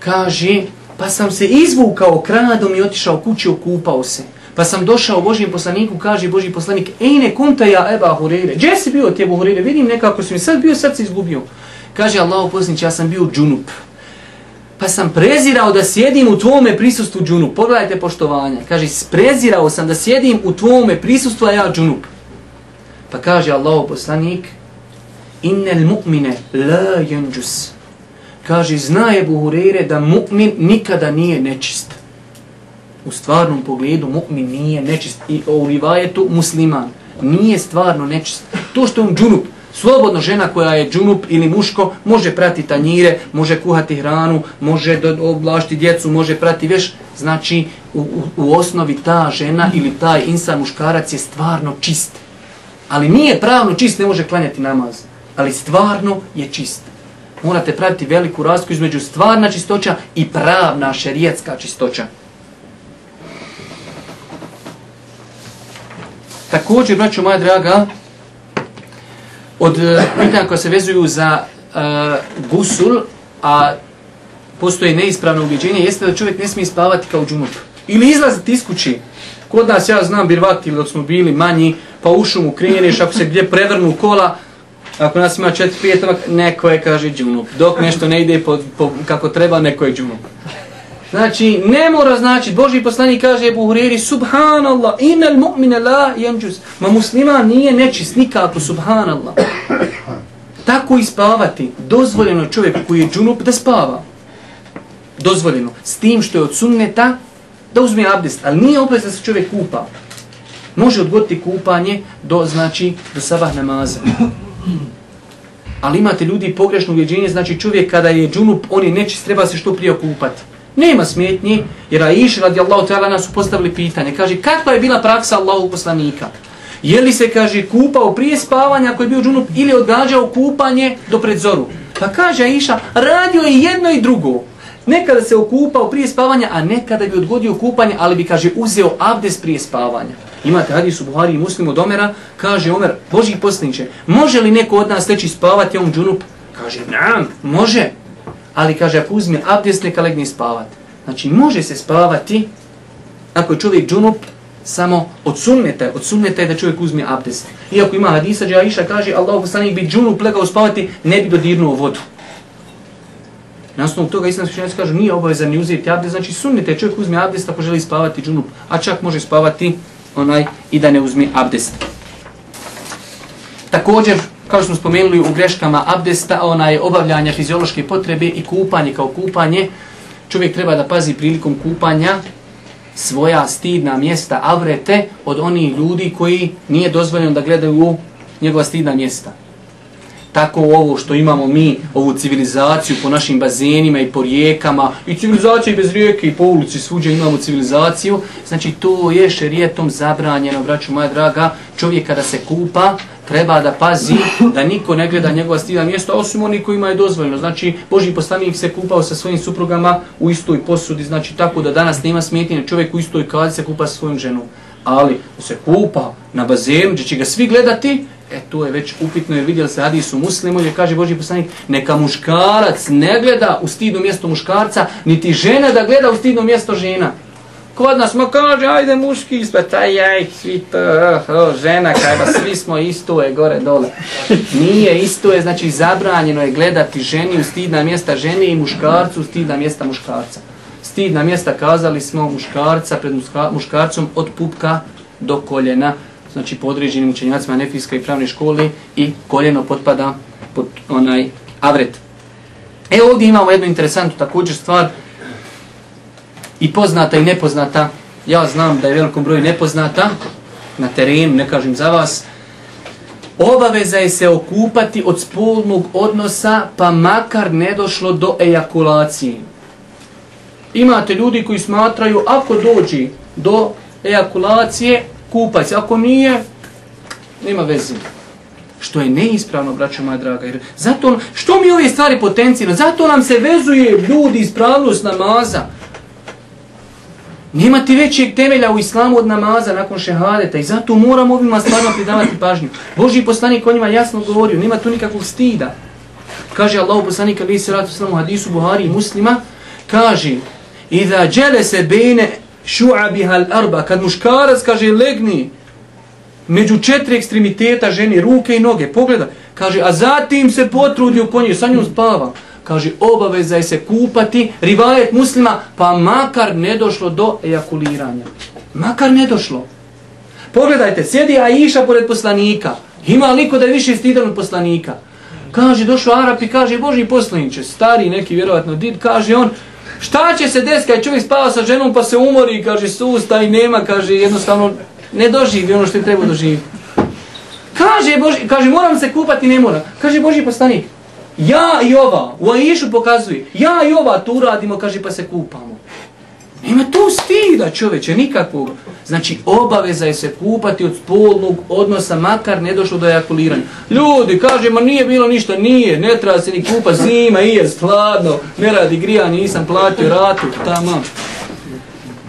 Kaže, pa sam se izvukao kradom i otišao kući, okupao se. Pa sam došao Božijem poslaniku, kaže Božji poslanik, ej ne kunta ja eba hurire, gdje si bio te hurire, vidim nekako si mi sad bio, sad se izgubio. Kaže Allah poslanić, ja sam bio džunup. Pa sam prezirao da sjedim u tvome prisustvu džunup. Pogledajte poštovanja. Kaže, prezirao sam da sjedim u tvome prisustvu, a ja džunup. Pa kaže Allah poslanik, innel mu'mine la jenđus. Kaže, zna je buhurire da mu'min nikada nije nečist u stvarnom pogledu mu'min nije nečist i u rivajetu musliman nije stvarno nečist. To što je on džunup, slobodno žena koja je džunup ili muško može prati tanjire, može kuhati hranu, može oblašti djecu, može prati veš. Znači u, u, u osnovi ta žena ili taj insan muškarac je stvarno čist. Ali nije pravno čist, ne može klanjati namaz. Ali stvarno je čist. Morate pratiti veliku rasku između stvarna čistoća i pravna šerijetska čistoća. Također, braću moja draga, od eh, pitanja koja se vezuju za uh, gusul, a postoje neispravno ubiđenje, jeste da čovjek ne smije spavati kao džunup. Ili izlaziti iz kući. Kod nas, ja znam, birvati ili dok smo bili manji, pa u šumu kreneš, ako se gdje prevrnu kola, ako nas ima četiri prijatelja, neko je, kaže, džunup. Dok nešto ne ide po, po, kako treba, neko je džunup. Znači, ne mora značiti. Boži poslanik kaže Ebu Huriri, subhanallah, inel mu'mine la jemđus. Ma muslima nije nečist nikako, subhanallah. Tako i spavati, dozvoljeno čovjek koji je džunup da spava. Dozvoljeno. S tim što je od sunneta, da uzme abdest. Ali nije obvez da se čovjek kupa. Može odgoditi kupanje do, znači, do sabah namaza. Ali imate ljudi pogrešno uvjeđenje, znači čovjek kada je džunup, on je nečist, treba se što prije okupati. Nema smetnji, jer Aish radijallahu ta'ala nas su postavili pitanje. Kaže, kakva je bila praksa Allahog poslanika? Je li se, kaže, kupao prije spavanja koji je bio džunup ili odgađao kupanje do predzoru? Pa kaže Aisha, radio je jedno i drugo. Nekada se okupao prije spavanja, a nekada bi odgodio kupanje, ali bi, kaže, uzeo abdes prije spavanja. Imate hadis u Buhari i Muslim od Omera, kaže Omer, Boži posliniče, može li neko od nas teći spavati on džunup? Kaže, nam, može ali kaže, ako uzme abdest, neka legne spavati. Znači, može se spavati, ako je čovjek džunup, samo od sunneta, od sunneta je da čovjek uzme abdest. Iako ima hadisa, gdje Aisha kaže, Allah poslanik bi džunup legao spavati, ne bi dodirnuo vodu. Na osnovu toga islam svišćenac kaže, nije obavezan ni uzeti abdest, znači sunnete, čovjek uzme abdest ako želi spavati džunup, a čak može spavati onaj i da ne uzme abdest. Također, kao što smo spomenuli u greškama abdesta, ona je obavljanja fiziološke potrebe i kupanje kao kupanje. Čovjek treba da pazi prilikom kupanja svoja stidna mjesta, avrete, od onih ljudi koji nije dozvoljeno da gledaju u njegova stidna mjesta. Tako ovo što imamo mi, ovu civilizaciju po našim bazenima i po rijekama, i civilizacija i bez rijeke i po ulici svuđa imamo civilizaciju, znači to je šerijetom zabranjeno, braću moja draga, čovjek kada se kupa, treba da pazi da niko ne gleda njegova stila mjesto, osim oni kojima je dozvoljno. Znači, Boži poslanik se kupao sa svojim suprugama u istoj posudi, znači tako da danas nema smetnje, čovjek u istoj kladi se kupa sa svojom ženom. Ali, se kupa na bazenu, gdje će ga svi gledati, e, to je već upitno, jer vidjeli se Hadis u muslimu, gdje kaže Boži poslanik, neka muškarac ne gleda u stidno mjesto muškarca, niti žena da gleda u stidno mjesto žena kod nas, ma kaže, ajde muški ispred, taj jaj, svi to, oh, oh, žena, kaj ba, svi smo istuje, gore, dole. Nije istuje, znači zabranjeno je gledati ženi u stidna mjesta ženi i muškarcu u stidna mjesta muškarca. Stidna mjesta kazali smo muškarca pred muškarcom od pupka do koljena, znači podređenim učenjacima nefiska i pravne škole i koljeno potpada pod onaj avret. E ovdje imamo jednu interesantu također stvar, i poznata i nepoznata. Ja znam da je velikom broju nepoznata na terenu, ne kažem za vas. Obaveza je se okupati od spolnog odnosa, pa makar ne došlo do ejakulacije. Imate ljudi koji smatraju, ako dođi do ejakulacije, kupaj se. Ako nije, nema veze. Što je neispravno, braćo moja draga. Jer zato, što mi ove stvari potencijno? Zato nam se vezuje ljudi ispravnost namaza. Nema ti većeg temelja u islamu od namaza nakon šehadeta i zato moramo ovima stvarima pridavati pažnju. Boži poslanik o njima jasno govorio, nema tu nikakvog stida. Kaže Allahu poslanik ali se ratu islamu hadisu Buhari i muslima, kaže Iza džele se bene šu'abi hal arba, kad muškarac kaže legni među četiri ekstremiteta ženi, ruke i noge, pogleda, kaže, a zatim se potrudi u konju, sa njom spava kaže obaveza je se kupati, rivalet muslima, pa makar ne došlo do ejakuliranja. Makar ne došlo. Pogledajte, sjedi Aisha pored poslanika. Ima liko da je više stidan od poslanika. Kaže, došao Arap i kaže, Boži poslaniče, stari neki vjerovatno did, kaže on, šta će se desiti kad čovjek spava sa ženom pa se umori i kaže, susta i nema, kaže, jednostavno, ne doživi ono što je trebao doživiti. Kaže, Boži, kaže, moram se kupati, ne moram. Kaže, Boži poslanik, ja i ova, u Aishu pokazuje, ja i ova tu radimo, kaže, pa se kupamo. Ima tu stida čoveče, nikakvog. Znači, obaveza je se kupati od spolnog odnosa, makar ne došlo do ejakuliranja. Ljudi, kaže, ma nije bilo ništa, nije, ne treba se ni kupa, zima, i je hladno, ne radi grija, nisam platio ratu, tamo.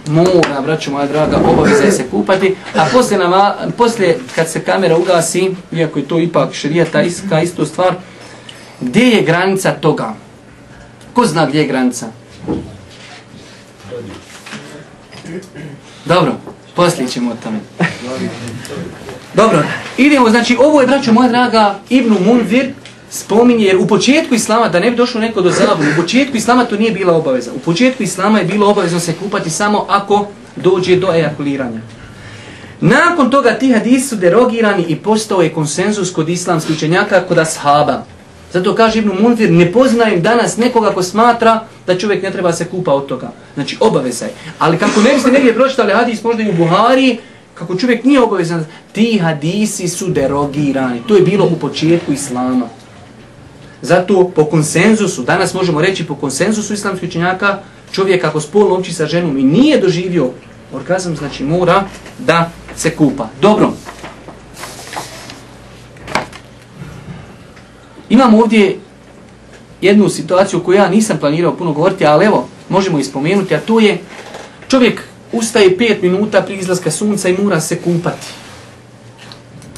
Mora, braću moja draga, obaveza je se kupati, a poslije, nama, poslije kad se kamera ugasi, iako je to ipak šrijeta iska, isto stvar, Gdje je granica toga? Ko zna gdje je granica? Dobro, poslije ćemo o tome. Dobro, idemo, znači ovo je, braćo moja draga, Ibnu Munvir spominje, jer u početku Islama, da ne bi došlo neko do zavu, u početku Islama to nije bila obaveza. U početku Islama je bilo obavezno se kupati samo ako dođe do ejakuliranja. Nakon toga ti hadisi su derogirani i postao je konsenzus kod islamskih učenjaka, kod ashaba. Zato kaže Ibn Munzir, ne poznajem danas nekoga ko smatra da čovjek ne treba se kupa od toga. Znači, obaveza je. Ali kako ne biste negdje pročitali hadis, možda i u Buhari, kako čovjek nije obavezan, ti hadisi su derogirani. To je bilo u početku Islama. Zato po konsenzusu, danas možemo reći po konsenzusu islamskih činjaka, čovjek ako spolno omči sa ženom i nije doživio orgazam, znači mora da se kupa. Dobro, Imam ovdje jednu situaciju koju ja nisam planirao puno govoriti, ali evo, možemo ispomenuti, a to je čovjek ustaje 5 minuta pri izlaska sunca i mora se kupati.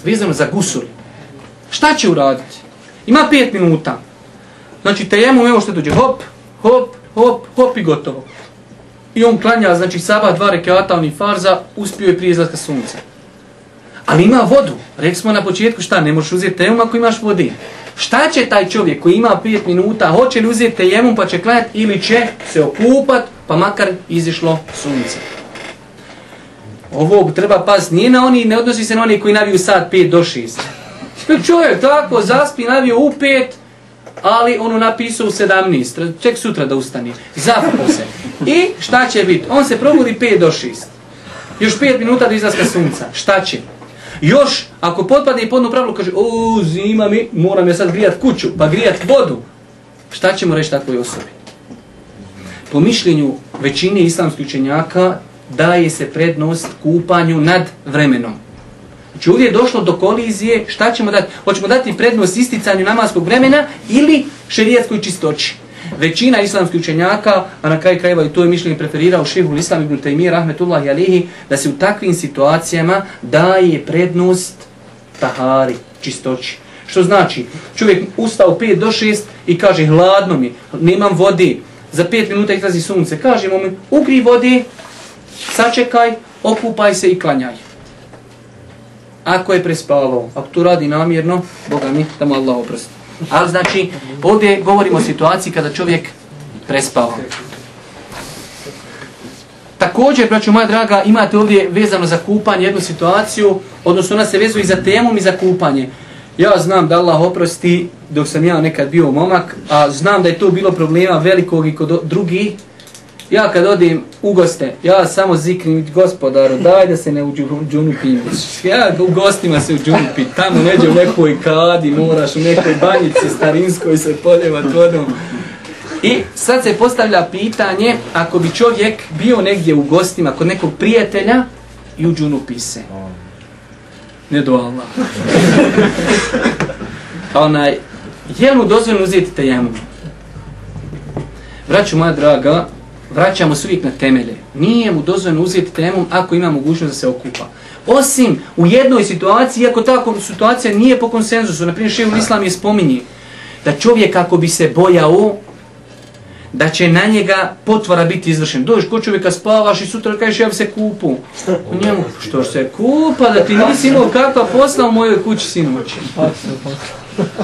Vezano za gusul. Šta će uraditi? Ima 5 minuta. Znači, tajemo evo što dođe, hop, hop, hop, hop i gotovo. I on klanja, znači, saba dva rekeata, on farza, uspio je prije izlaska sunca. Ali ima vodu. Rek smo na početku, šta, ne možeš uzeti tajemom ako imaš vode. Šta će taj čovjek koji ima 5 minuta, hoće li uzeti tejemum pa će klanjati ili će se okupat pa makar izišlo sunce? Ovo treba pas nije na oni, ne odnosi se na oni koji naviju sad 5 do 6. Čovjek tako zaspi, naviju u 5, ali ono napisao u 17, ček sutra da ustani, zapako se. I šta će biti? On se probudi 5 do 6. Još 5 minuta do izlaska sunca. Šta će? Još, ako potpadne i podno pravilo, kaže, o, zima mi, moram ja sad grijat kuću, pa grijat vodu, šta ćemo reći takvoj osobi? Po mišljenju većine islamskih učenjaka, daje se prednost kupanju nad vremenom. Znači ovdje je došlo do kolizije, šta ćemo dati? Hoćemo dati prednost isticanju namaskog vremena ili šerijetskoj čistoći većina islamskih učenjaka, a na kraju krajeva i to je mišljenje preferirao šehu l'islam ibn Taymih, rahmetullahi alihi, da se u takvim situacijama daje prednost tahari, čistoći. Što znači, čovjek ustao 5 do 6 i kaže, hladno mi, nemam vode, za 5 minuta izlazi sunce, kaže mu mi, ugri vode, sačekaj, okupaj se i klanjaj. Ako je prespavao, ako to radi namjerno, Boga mi, tamo Allah oprosti. Ali znači, ovdje govorimo o situaciji kada čovjek prespava. Također, braću moja draga, imate ovdje vezano za kupanje jednu situaciju, odnosno ona se vezuje i za temom i za kupanje. Ja znam da Allah oprosti dok sam ja nekad bio momak, a znam da je to bilo problema velikog i kod drugih, Ja kad odim u goste, ja samo zikrim gospodaru, daj da se ne u džunu pijem. Ja u gostima se u džunu pijem, tamo neđe u nekoj kadi moraš, u nekoj banjici starinskoj se poljevat vodom. I sad se postavlja pitanje, ako bi čovjek bio negdje u gostima, kod nekog prijatelja, i u džunu pise. Ne do Allah. Onaj, je li mu dozvoljno uzeti tajemu? Braću moja draga, vraćamo se uvijek na temelje. Nije mu dozvoljeno uzeti temom ako ima mogućnost da se okupa. Osim u jednoj situaciji, iako ta situacija nije po konsenzusu, naprimjer še u Islam je spominji, da čovjek ako bi se bojao, da će na njega potvora biti izvršen. Dođeš kod čovjeka, spavaš i sutra kažeš ja bi se kupu. U njemu, što se kupa, da ti nisi imao kakva posla u mojoj kući sinoći. Pa se, pa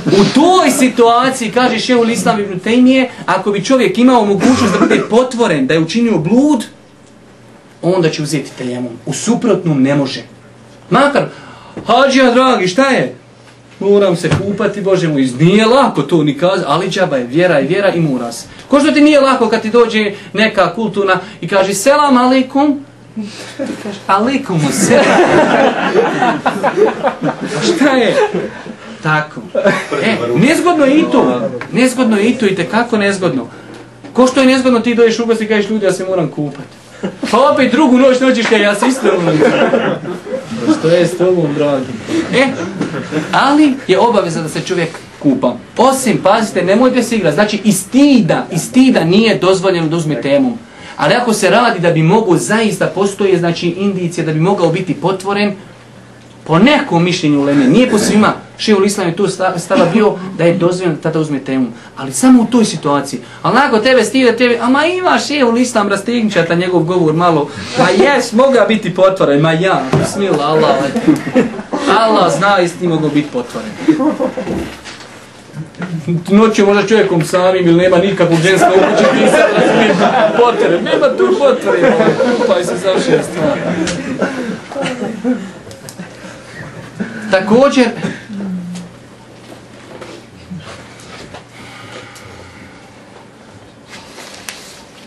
U toj situaciji, kaže šehu Islam ibn Taymije, ako bi čovjek imao mogućnost da bude potvoren, da je učinio blud, onda će uzeti teljemom. U suprotnom ne može. Makar, hađija dragi, šta je? Moram se kupati, Bože mu, iz nije lako to ni kaza, ali džaba je vjera i vjera i mora se. Ko što ti nije lako kad ti dođe neka kulturna i kaže selam aleikum, Alikum mu se. šta je? Tako. E, nezgodno je i to. Nezgodno je i to i tekako nezgodno. Ko što je nezgodno ti doješ ugost i kažeš ljudi ja se moram kupati. Pa opet drugu noć noćiš kaj ja se isto moram pa Što je s tobom, dragi? E, ali je obaveza da se čovjek kupa. Osim, pazite, nemojte se igrati. Znači, iz stida, iz stida nije dozvoljeno da uzme temu. Ali ako se radi da bi mogao zaista postoje, znači indicija da bi mogao biti potvoren, Po nekom mišljenju Leme, nije po svima, Šeul Islam je tu stava bio da je dozvoljeno tada uzme temu. Ali samo u toj situaciji. Ali nako tebe stira tebe, a ma ima Šeul Islam rastegnića ta njegov govor malo. Ma jes, moga biti potvoren, ma ja, smila Allah. Allah zna i s tim mogu biti potvoren. Noć je možda čovjekom samim ili nema nikakvog ženska uključenja. Potvoren, nema tu potvoren. Pa je se završila stvar. također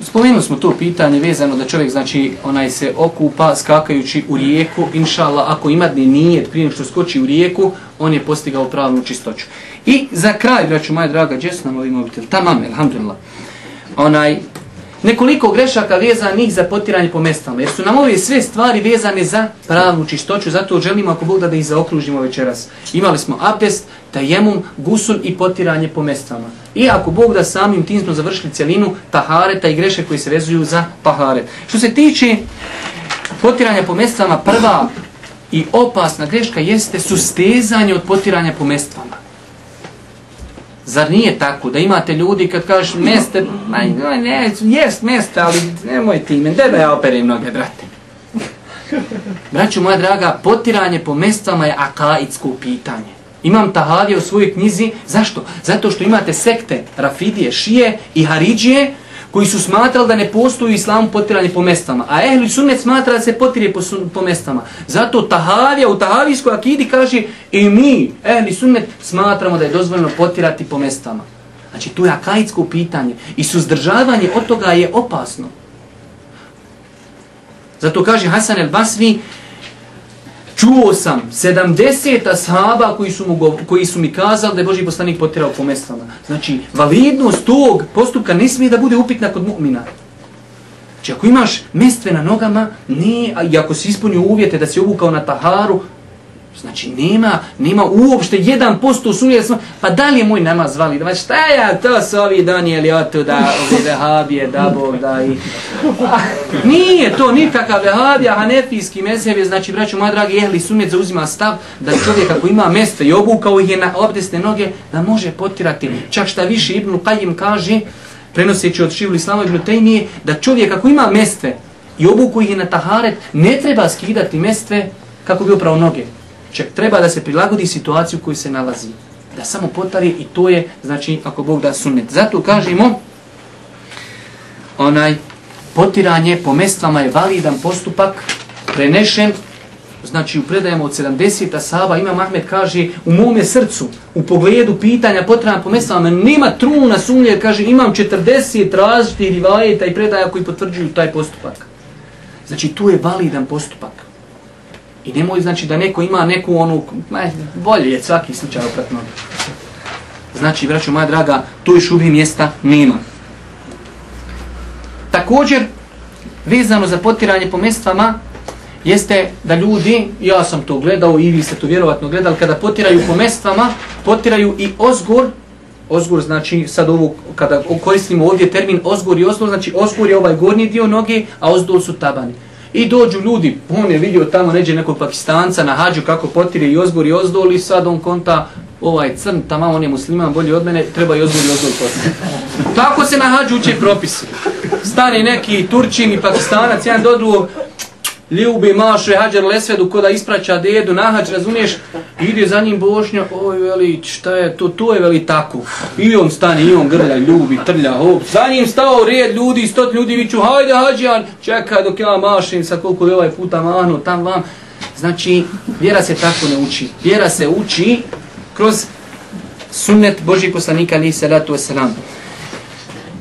Spomenuli smo to pitanje vezano da čovjek znači onaj se okupa skakajući u rijeku, inšala, ako ima dni nijet prije što skoči u rijeku, on je postigao pravnu čistoću. I za kraj, braću moja draga, gdje su nam ovi mobitel? Tamam, elhamdulillah. Onaj, nekoliko grešaka vezanih za potiranje po mestama. Jer su nam ove sve stvari vezane za pravnu čistoću, zato želimo ako Bog da da ih zaokružimo večeras. Imali smo abdest, tajemum, gusul i potiranje po mestama. I ako Bog da samim tim smo završili cjelinu tahareta i greše koje se vezuju za tahare. Što se tiče potiranja po mestama, prva i opasna greška jeste sustezanje od potiranja po mestama. Zar nije tako da imate ljudi kad kažeš meste, aj, aj, ne, jest meste, ali nemoj ti ime, da ja operim noge, brate. Braću moja draga, potiranje po mestama je akaitsko pitanje. Imam tahavije u svojoj knjizi, zašto? Zato što imate sekte Rafidije, Šije i Haridžije, koji su smatrali da ne postoji u islamu potiranje po mestama, a ehli sunnet smatra da se potire po, po mestama. Zato Tahavija u Tahavijskoj akidi kaže i mi, ehli sunnet, smatramo da je dozvoljeno potirati po mestama. Znači, tu je akaidsko pitanje i suzdržavanje od toga je opasno. Zato kaže Hasan el Basri, čuo sam 70 ashaba koji su, mu, koji su mi kazali da je Boži poslanik potirao po mestama. Znači, validnost tog postupka ne smije da bude upitna kod mu'mina. Znači, ako imaš mestve na nogama, ne, i ako si ispunio uvjete da si obukao na taharu, Znači, nema, nema uopšte 1% u sunnije smo, pa da li je moj namaz vali? Znači, šta ja to s ovi donijeli od tu da ovi vehabije, da bog da i... A, nije to nikakav vehabija, hanefijski mezheb je, znači, braću moja dragi, jehli sunnijet zauzima stav da čovjek ako ima mjesto i obukao je na obdesne noge, da može potirati. Čak šta više Ibnu Kajim kaže, prenoseći od Šivu Islama Ibnu Tejmije, da čovjek ako ima mjesto i obukao je na taharet, ne treba skidati mjesto kako bi oprao noge. Čak treba da se prilagodi situaciju koju se nalazi. Da samo potari i to je, znači, ako Bog da sunet. Zato kažemo, onaj, potiranje po mestvama je validan postupak, prenešen, znači u predajama od 70-ta Saba, ima Mahmed kaže, u mome srcu, u pogledu pitanja potrebna po mestvama, nema truna sumlje, kaže, imam 40 različitih rivajeta i predaja koji potvrđuju taj postupak. Znači, tu je validan postupak. I nemoj znači da neko ima neku onu, ne, bolje je svaki slučaj opratno. Znači, braću moja draga, tu još ubi mjesta nema. Također, vezano za potiranje po mjestvama, jeste da ljudi, ja sam to gledao i vi ste to vjerovatno gledali, kada potiraju po mjestvama, potiraju i ozgor, ozgor znači sad ovo, kada koristimo ovdje termin ozgor i ozdol, znači ozgor je ovaj gornji dio noge, a ozdol su tabani. I dođu ljudi, on je vidio tamo neđe nekog pakistanca na hađu kako potire i ozbor i ozdol i sad on konta ovaj crn, tamo on je musliman bolji od mene, treba i ozbor i ozdol potire. Tako se na hađu uče propisi. Stani neki turčin i pakistanac, jedan do drugog, ljubi mašu je hađar lesvedu ko da ispraća dedu na hađ, razumiješ? Ide za njim Bošnja, oj veli, šta je to, to je veli tako. I on stane, i on grlja, ljubi, trlja, hop. Za njim stao red ljudi, stot ljudi, viću, hajde hađan, čekaj dok ja mašim sa koliko je ovaj puta mahnu, tam vam. Znači, vjera se tako ne uči. Vjera se uči kroz sunnet Božih poslanika, ali i salatu wasalam.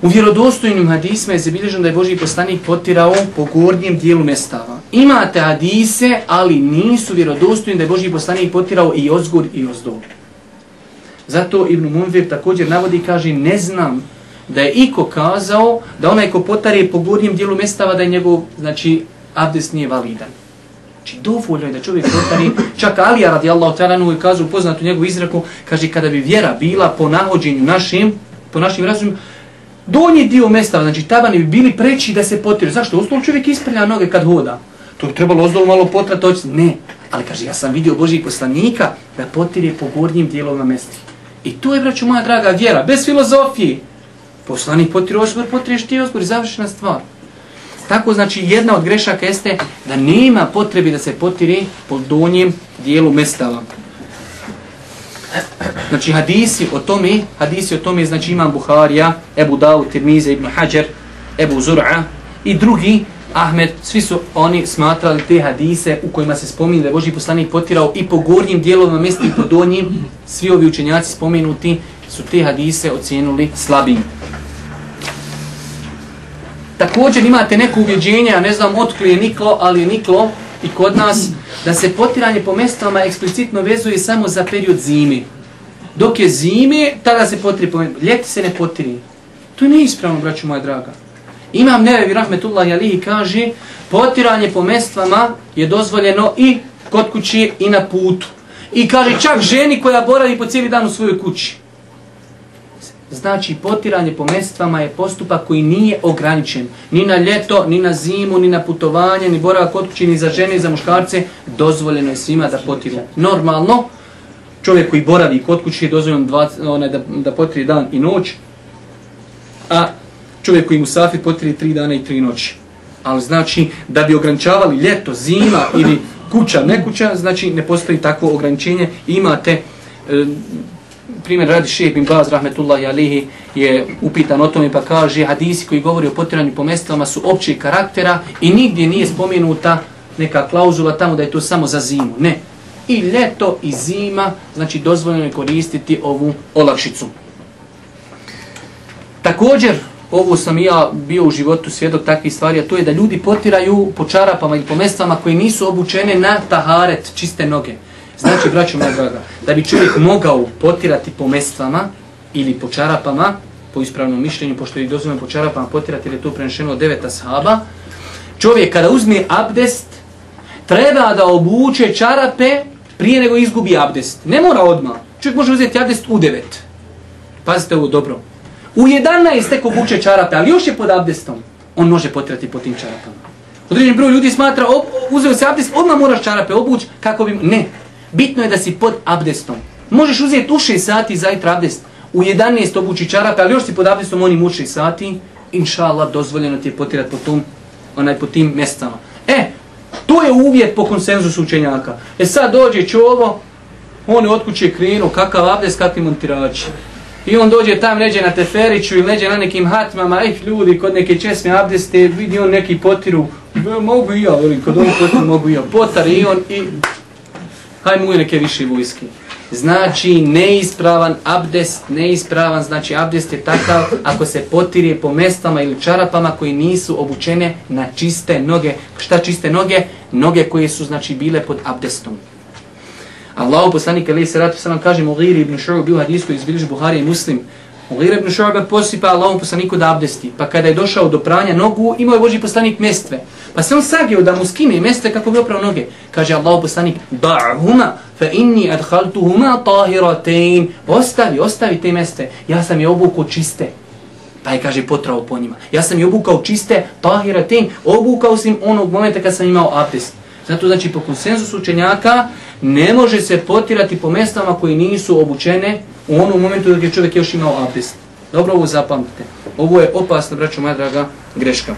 U vjerodostojnim hadisma je zabilježeno da je Božji poslanik potirao po gornjem dijelu mestava imate hadise, ali nisu vjerodostojni da je Boži poslanik potirao i ozgur i ozdo. Zato Ibn Munvir također navodi i kaže, ne znam da je iko kazao da onaj ko potare po gornjem dijelu mestava da je njegov, znači, abdes nije validan. Znači, dovoljno je da čovjek potari, čak Alija radi Allaho talanu je kazao poznatu njegovu izraku, kaže, kada bi vjera bila po nahođenju našim, po našim razumima, donji dio mestava, znači tabani bi bili preći da se potiraju. Zašto? Ustavno čovjek isprlja noge kad hoda. To bi trebalo ozdolu malo potrati, oći. Ne, ali kaže, ja sam vidio Božih poslanika da potire po gornjim dijelovima mesti. I tu je, braću moja draga, vjera, bez filozofije. Poslanik potire ozbor, potriješ ti ozbor i završena stvar. Tako znači jedna od grešaka jeste da nema potrebi da se potire po donjem dijelu mestava. Znači hadisi o tome, hadisi o tome znači imam Buharija, Ebu Dawud, Tirmize, Ibn Hajar, Ebu Zura i drugi Ahmed, svi su oni smatrali te hadise u kojima se spominje da je Boži poslanik potirao i po gornjim dijelovima mjesta i po donjim, svi ovi učenjaci spomenuti su te hadise ocijenuli slabim. Također imate neko uvjeđenje, ja ne znam otkli je niklo, ali je niklo i kod nas, da se potiranje po mjestama eksplicitno vezuje samo za period zimi. Dok je zimi, tada se potiri po mjestama. Ljeti se ne potiri. To je neispravno, braću moja draga. Imam Nevevi Rahmetullah Jalihi kaže potiranje po mestvama je dozvoljeno i kod kući i na putu. I kaže čak ženi koja boravi po cijeli dan u svojoj kući. Znači potiranje po mestvama je postupak koji nije ograničen. Ni na ljeto, ni na zimu, ni na putovanje, ni boravak kod kući, ni za žene, ni za muškarce. Dozvoljeno je svima da potiru. Normalno, čovjek koji boravi kod kući je dozvoljeno da, da potiri dan i noć. A čovjek koji mu safir potrije tri dana i tri noći. Ali znači, da bi ograničavali ljeto, zima ili kuća, ne kuća, znači ne postoji takvo ograničenje. Imate, e, primjer radi šeh bin Baz, rahmetullahi alihi, je upitan o tome pa kaže hadisi koji govori o potiranju po mestama su općeg karaktera i nigdje nije spomenuta neka klauzula tamo da je to samo za zimu. Ne. I ljeto i zima, znači dozvoljeno je koristiti ovu olakšicu. Također, ovo sam ja bio u životu svjedok takvih stvari, a to je da ljudi potiraju po čarapama ili po mestvama koje nisu obučene na taharet, čiste noge. Znači, braću moja draga, da bi čovjek mogao potirati po mestvama ili po čarapama, po ispravnom mišljenju, pošto je dozvoljeno po čarapama potirati, jer je to prenešeno od deveta sahaba, čovjek kada uzme abdest, treba da obuče čarape prije nego izgubi abdest. Ne mora odmah. Čovjek može uzeti abdest u devet. Pazite ovo dobro. U 11 tek obuče čarape, ali još je pod abdestom. On može potrati po tim čarapama. Određen broj ljudi smatra, ob, uzeo se abdest, odmah moraš čarape obući, kako bi... Ne. Bitno je da si pod abdestom. Možeš uzeti u 6 sati zajtra abdest. U 11 obuči čarape, ali još si pod abdestom, oni mu 6 sati. Inša Allah, dozvoljeno ti je potirati po, tom, onaj, po tim mjestama. E, to je uvjet po konsenzusu učenjaka. E sad dođe čovo, on je od kuće krenuo, kakav abdest, kakvi montirači. I on dođe tam, neđe na Teferiću ili neđe na nekim hatmama, ih eh, ljudi kod neke česme abdeste, vidi on neki potiru, e, mogu i ja, ili kod ovog potiru mogu i ja, potar i on i... Haj mu neke više vojske. Znači neispravan abdest, neispravan, znači abdest je takav ako se potirje po mestama ili čarapama koji nisu obučene na čiste noge. Šta čiste noge? Noge koje su znači bile pod abdestom. Allahu poslanik ali se ratu sallam kaže Mughir ibn Shu'b u hadisu koji izbiliži Buhari i Muslim. Mughir ibn Shu'b posipa Allahu poslaniku da abdesti. Pa kada je došao do pranja nogu, imao je Boži poslanik mjestve. Pa se on sagio da mu skine mjestve kako bi oprao noge. Kaže Allahu poslanik Ba'huma fa inni adhaltuhuma tahiratain. Ostavi, ostavi te mjestve. Ja sam je obuku čiste. Pa je, kaže, potrao po njima. Ja sam je obukao čiste, tahiratain. Obukao sam onog momenta kad sam imao abdest. Zato znači po konsenzusu učenjaka ne može se potirati po mestama koji nisu obučene u onom momentu dok je čovjek još imao abdest. Dobro ovo zapamtite. Ovo je opasna, braćo moja draga, greška.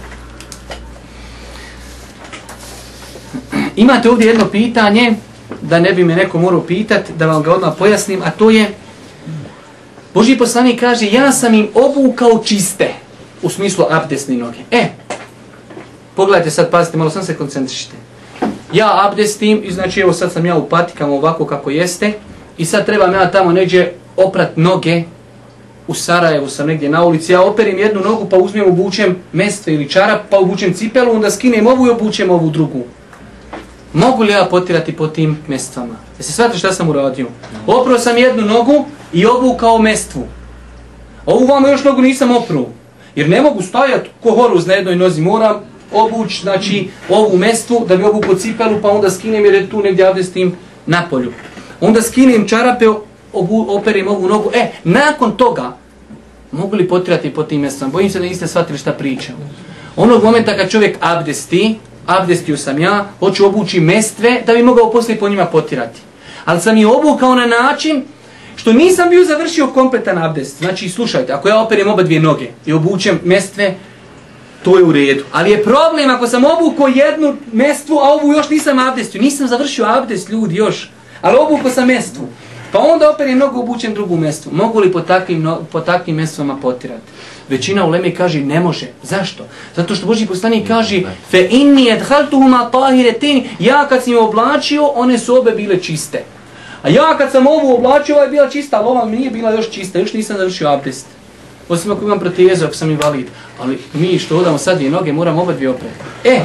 Imate ovdje jedno pitanje, da ne bi me neko morao pitati, da vam ga odmah pojasnim, a to je Boži poslanik kaže, ja sam im obukao čiste, u smislu abdesne noge. E, pogledajte sad, pazite, malo sam se koncentrišite ja abdestim i znači evo sad sam ja u patikama ovako kako jeste i sad trebam ja tamo neđe oprat noge u Sarajevu sam negdje na ulici, ja operim jednu nogu pa uzmem obučem mestve ili čarap pa obučem cipelu, onda skinem ovu i obučem ovu drugu. Mogu li ja potirati po tim mestvama? Ja se shvatite šta sam uradio? Oprao sam jednu nogu i obukao mestvu. Ovu vam još nogu nisam oprao. Jer ne mogu stajati ko horus na jednoj nozi, moram obuć, znači ovu mestu, da bi obuku cipelu, pa onda skinem jer je tu negdje ovdje s tim napolju. Onda skinem čarape, obu, operim ovu nogu. E, nakon toga, mogu li potirati po tim mjestom? Bojim se da niste shvatili šta pričam. Onog momenta kad čovjek abdesti, abdestio sam ja, hoću obući mestve da bi mogao poslije po njima potirati. Ali sam je obukao na način što nisam bio završio kompletan abdest. Znači, slušajte, ako ja operim oba dvije noge i obučem mestve, to je u redu. Ali je problem ako sam obukao jednu mestvu, a ovu još nisam abdestio. Nisam završio abdest ljudi još, ali obukao sam mestvu. Pa onda opet je mnogo obučen drugu mestvu. Mogu li po takvim, po takvim mestvama potirati? Većina u Leme kaže ne može. Zašto? Zato što Boži poslanik kaže fe inni et haltuhuma tahire tin ja kad sam je oblačio, one su obe bile čiste. A ja kad sam ovu oblačio, ova je bila čista, ali ova mi nije bila još čista, još nisam završio abdest. Osim ako imam protezu, ako sam invalid. Ali mi što odamo sad dvije noge, moramo oba dvije opreti. E!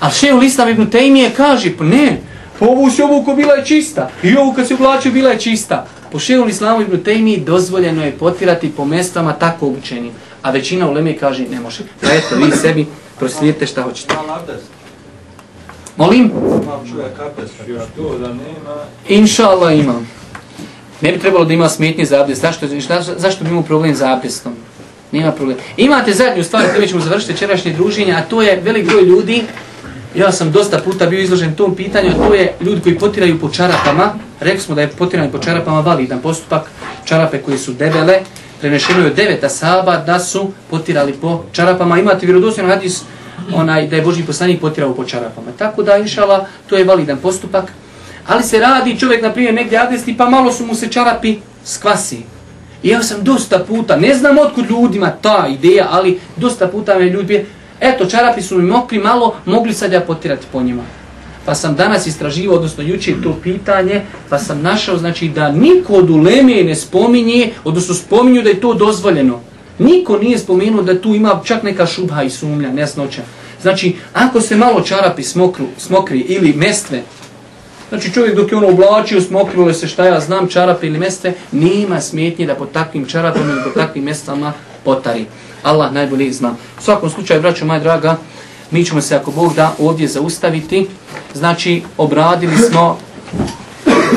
Ali še u listam Ibn Tejmije kaže, pa ne, pa ovu si obuku bila je čista. I ovu kad si oblačio bila je čista. Po še u listam Ibn Tejmije dozvoljeno je potirati po mestama tako obučenim. A većina u Leme kaže, ne može. Pa eto, vi sebi proslijedite šta hoćete. Molim? Inša Allah imam. Ne bi trebalo da ima smetnje za abdest. Zašto, zašto, zašto bi imao problem za abdestom? Nema problem. Imate zadnju stvar koju ćemo završiti večerašnje druženje, a to je velik broj ljudi, ja sam dosta puta bio izložen tom pitanju, a to je ljudi koji potiraju po čarapama. Rekli smo da je potiranje po čarapama validan postupak. Čarape koji su debele, prenešeno je od deveta saba da su potirali po čarapama. Imate vjerodosljeno hadis onaj da je Boži poslanik potirao po čarapama. Tako da, inšala, to je validan postupak. Ali se radi čovjek, na primjer, negdje adresni, pa malo su mu se čarapi skvasi. I ja sam dosta puta, ne znam otkud ljudima ta ideja, ali dosta puta me ljudi bije, eto, čarapi su mi mokri malo, mogli sad ja potirati po njima. Pa sam danas istraživo, odnosno juče to pitanje, pa sam našao znači da niko od uleme ne spominje, odnosno spominju da je to dozvoljeno. Niko nije spomenuo da tu ima čak neka šubha i sumlja, nesnoća. Znači, ako se malo čarapi smokru, smokri ili mestve, Znači čovjek dok je ono oblačio, smokrilo se šta ja znam, čarape ili meste, nema smjetnje da po takvim čarapom ili po takvim mestama potari. Allah najbolje zna. U svakom slučaju, braćo moja draga, mi ćemo se ako Bog da ovdje zaustaviti. Znači, obradili smo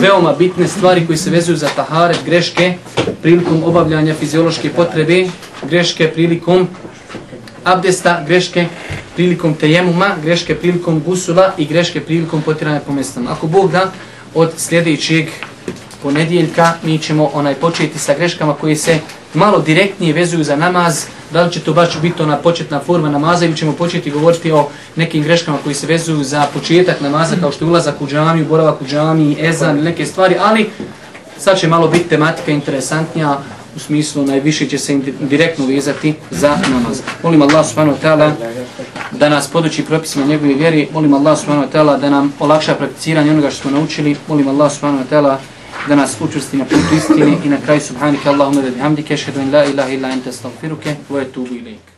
veoma bitne stvari koji se vezuju za taharet, greške prilikom obavljanja fiziološke potrebe, greške prilikom abdesta, greške prilikom tejemuma, greške prilikom gusula i greške prilikom potiranja po mjestama. Ako Bog da, od sljedećeg ponedjeljka mi ćemo onaj početi sa greškama koje se malo direktnije vezuju za namaz, da li će to baš biti ona početna forma namaza ili ćemo početi govoriti o nekim greškama koji se vezuju za početak namaza kao što je ulazak u džamiju, boravak u džamiji, ezan ili neke stvari, ali sad će malo biti tematika interesantnija, u smislu najviše će se direktno vezati za namaz. Molim Allah subhanahu wa ta'ala da nas poduči propisima njegove vjeri. Molim Allah subhanahu wa ta'ala da nam olakša prakticiranje onoga što smo naučili. Molim Allah subhanahu wa ta'ala da nas učusti na putu istini. I na kraju subhanike Allahumma da bihamdike. Šedun la ilaha illa ente stavfiruke. Vojetubu ilike.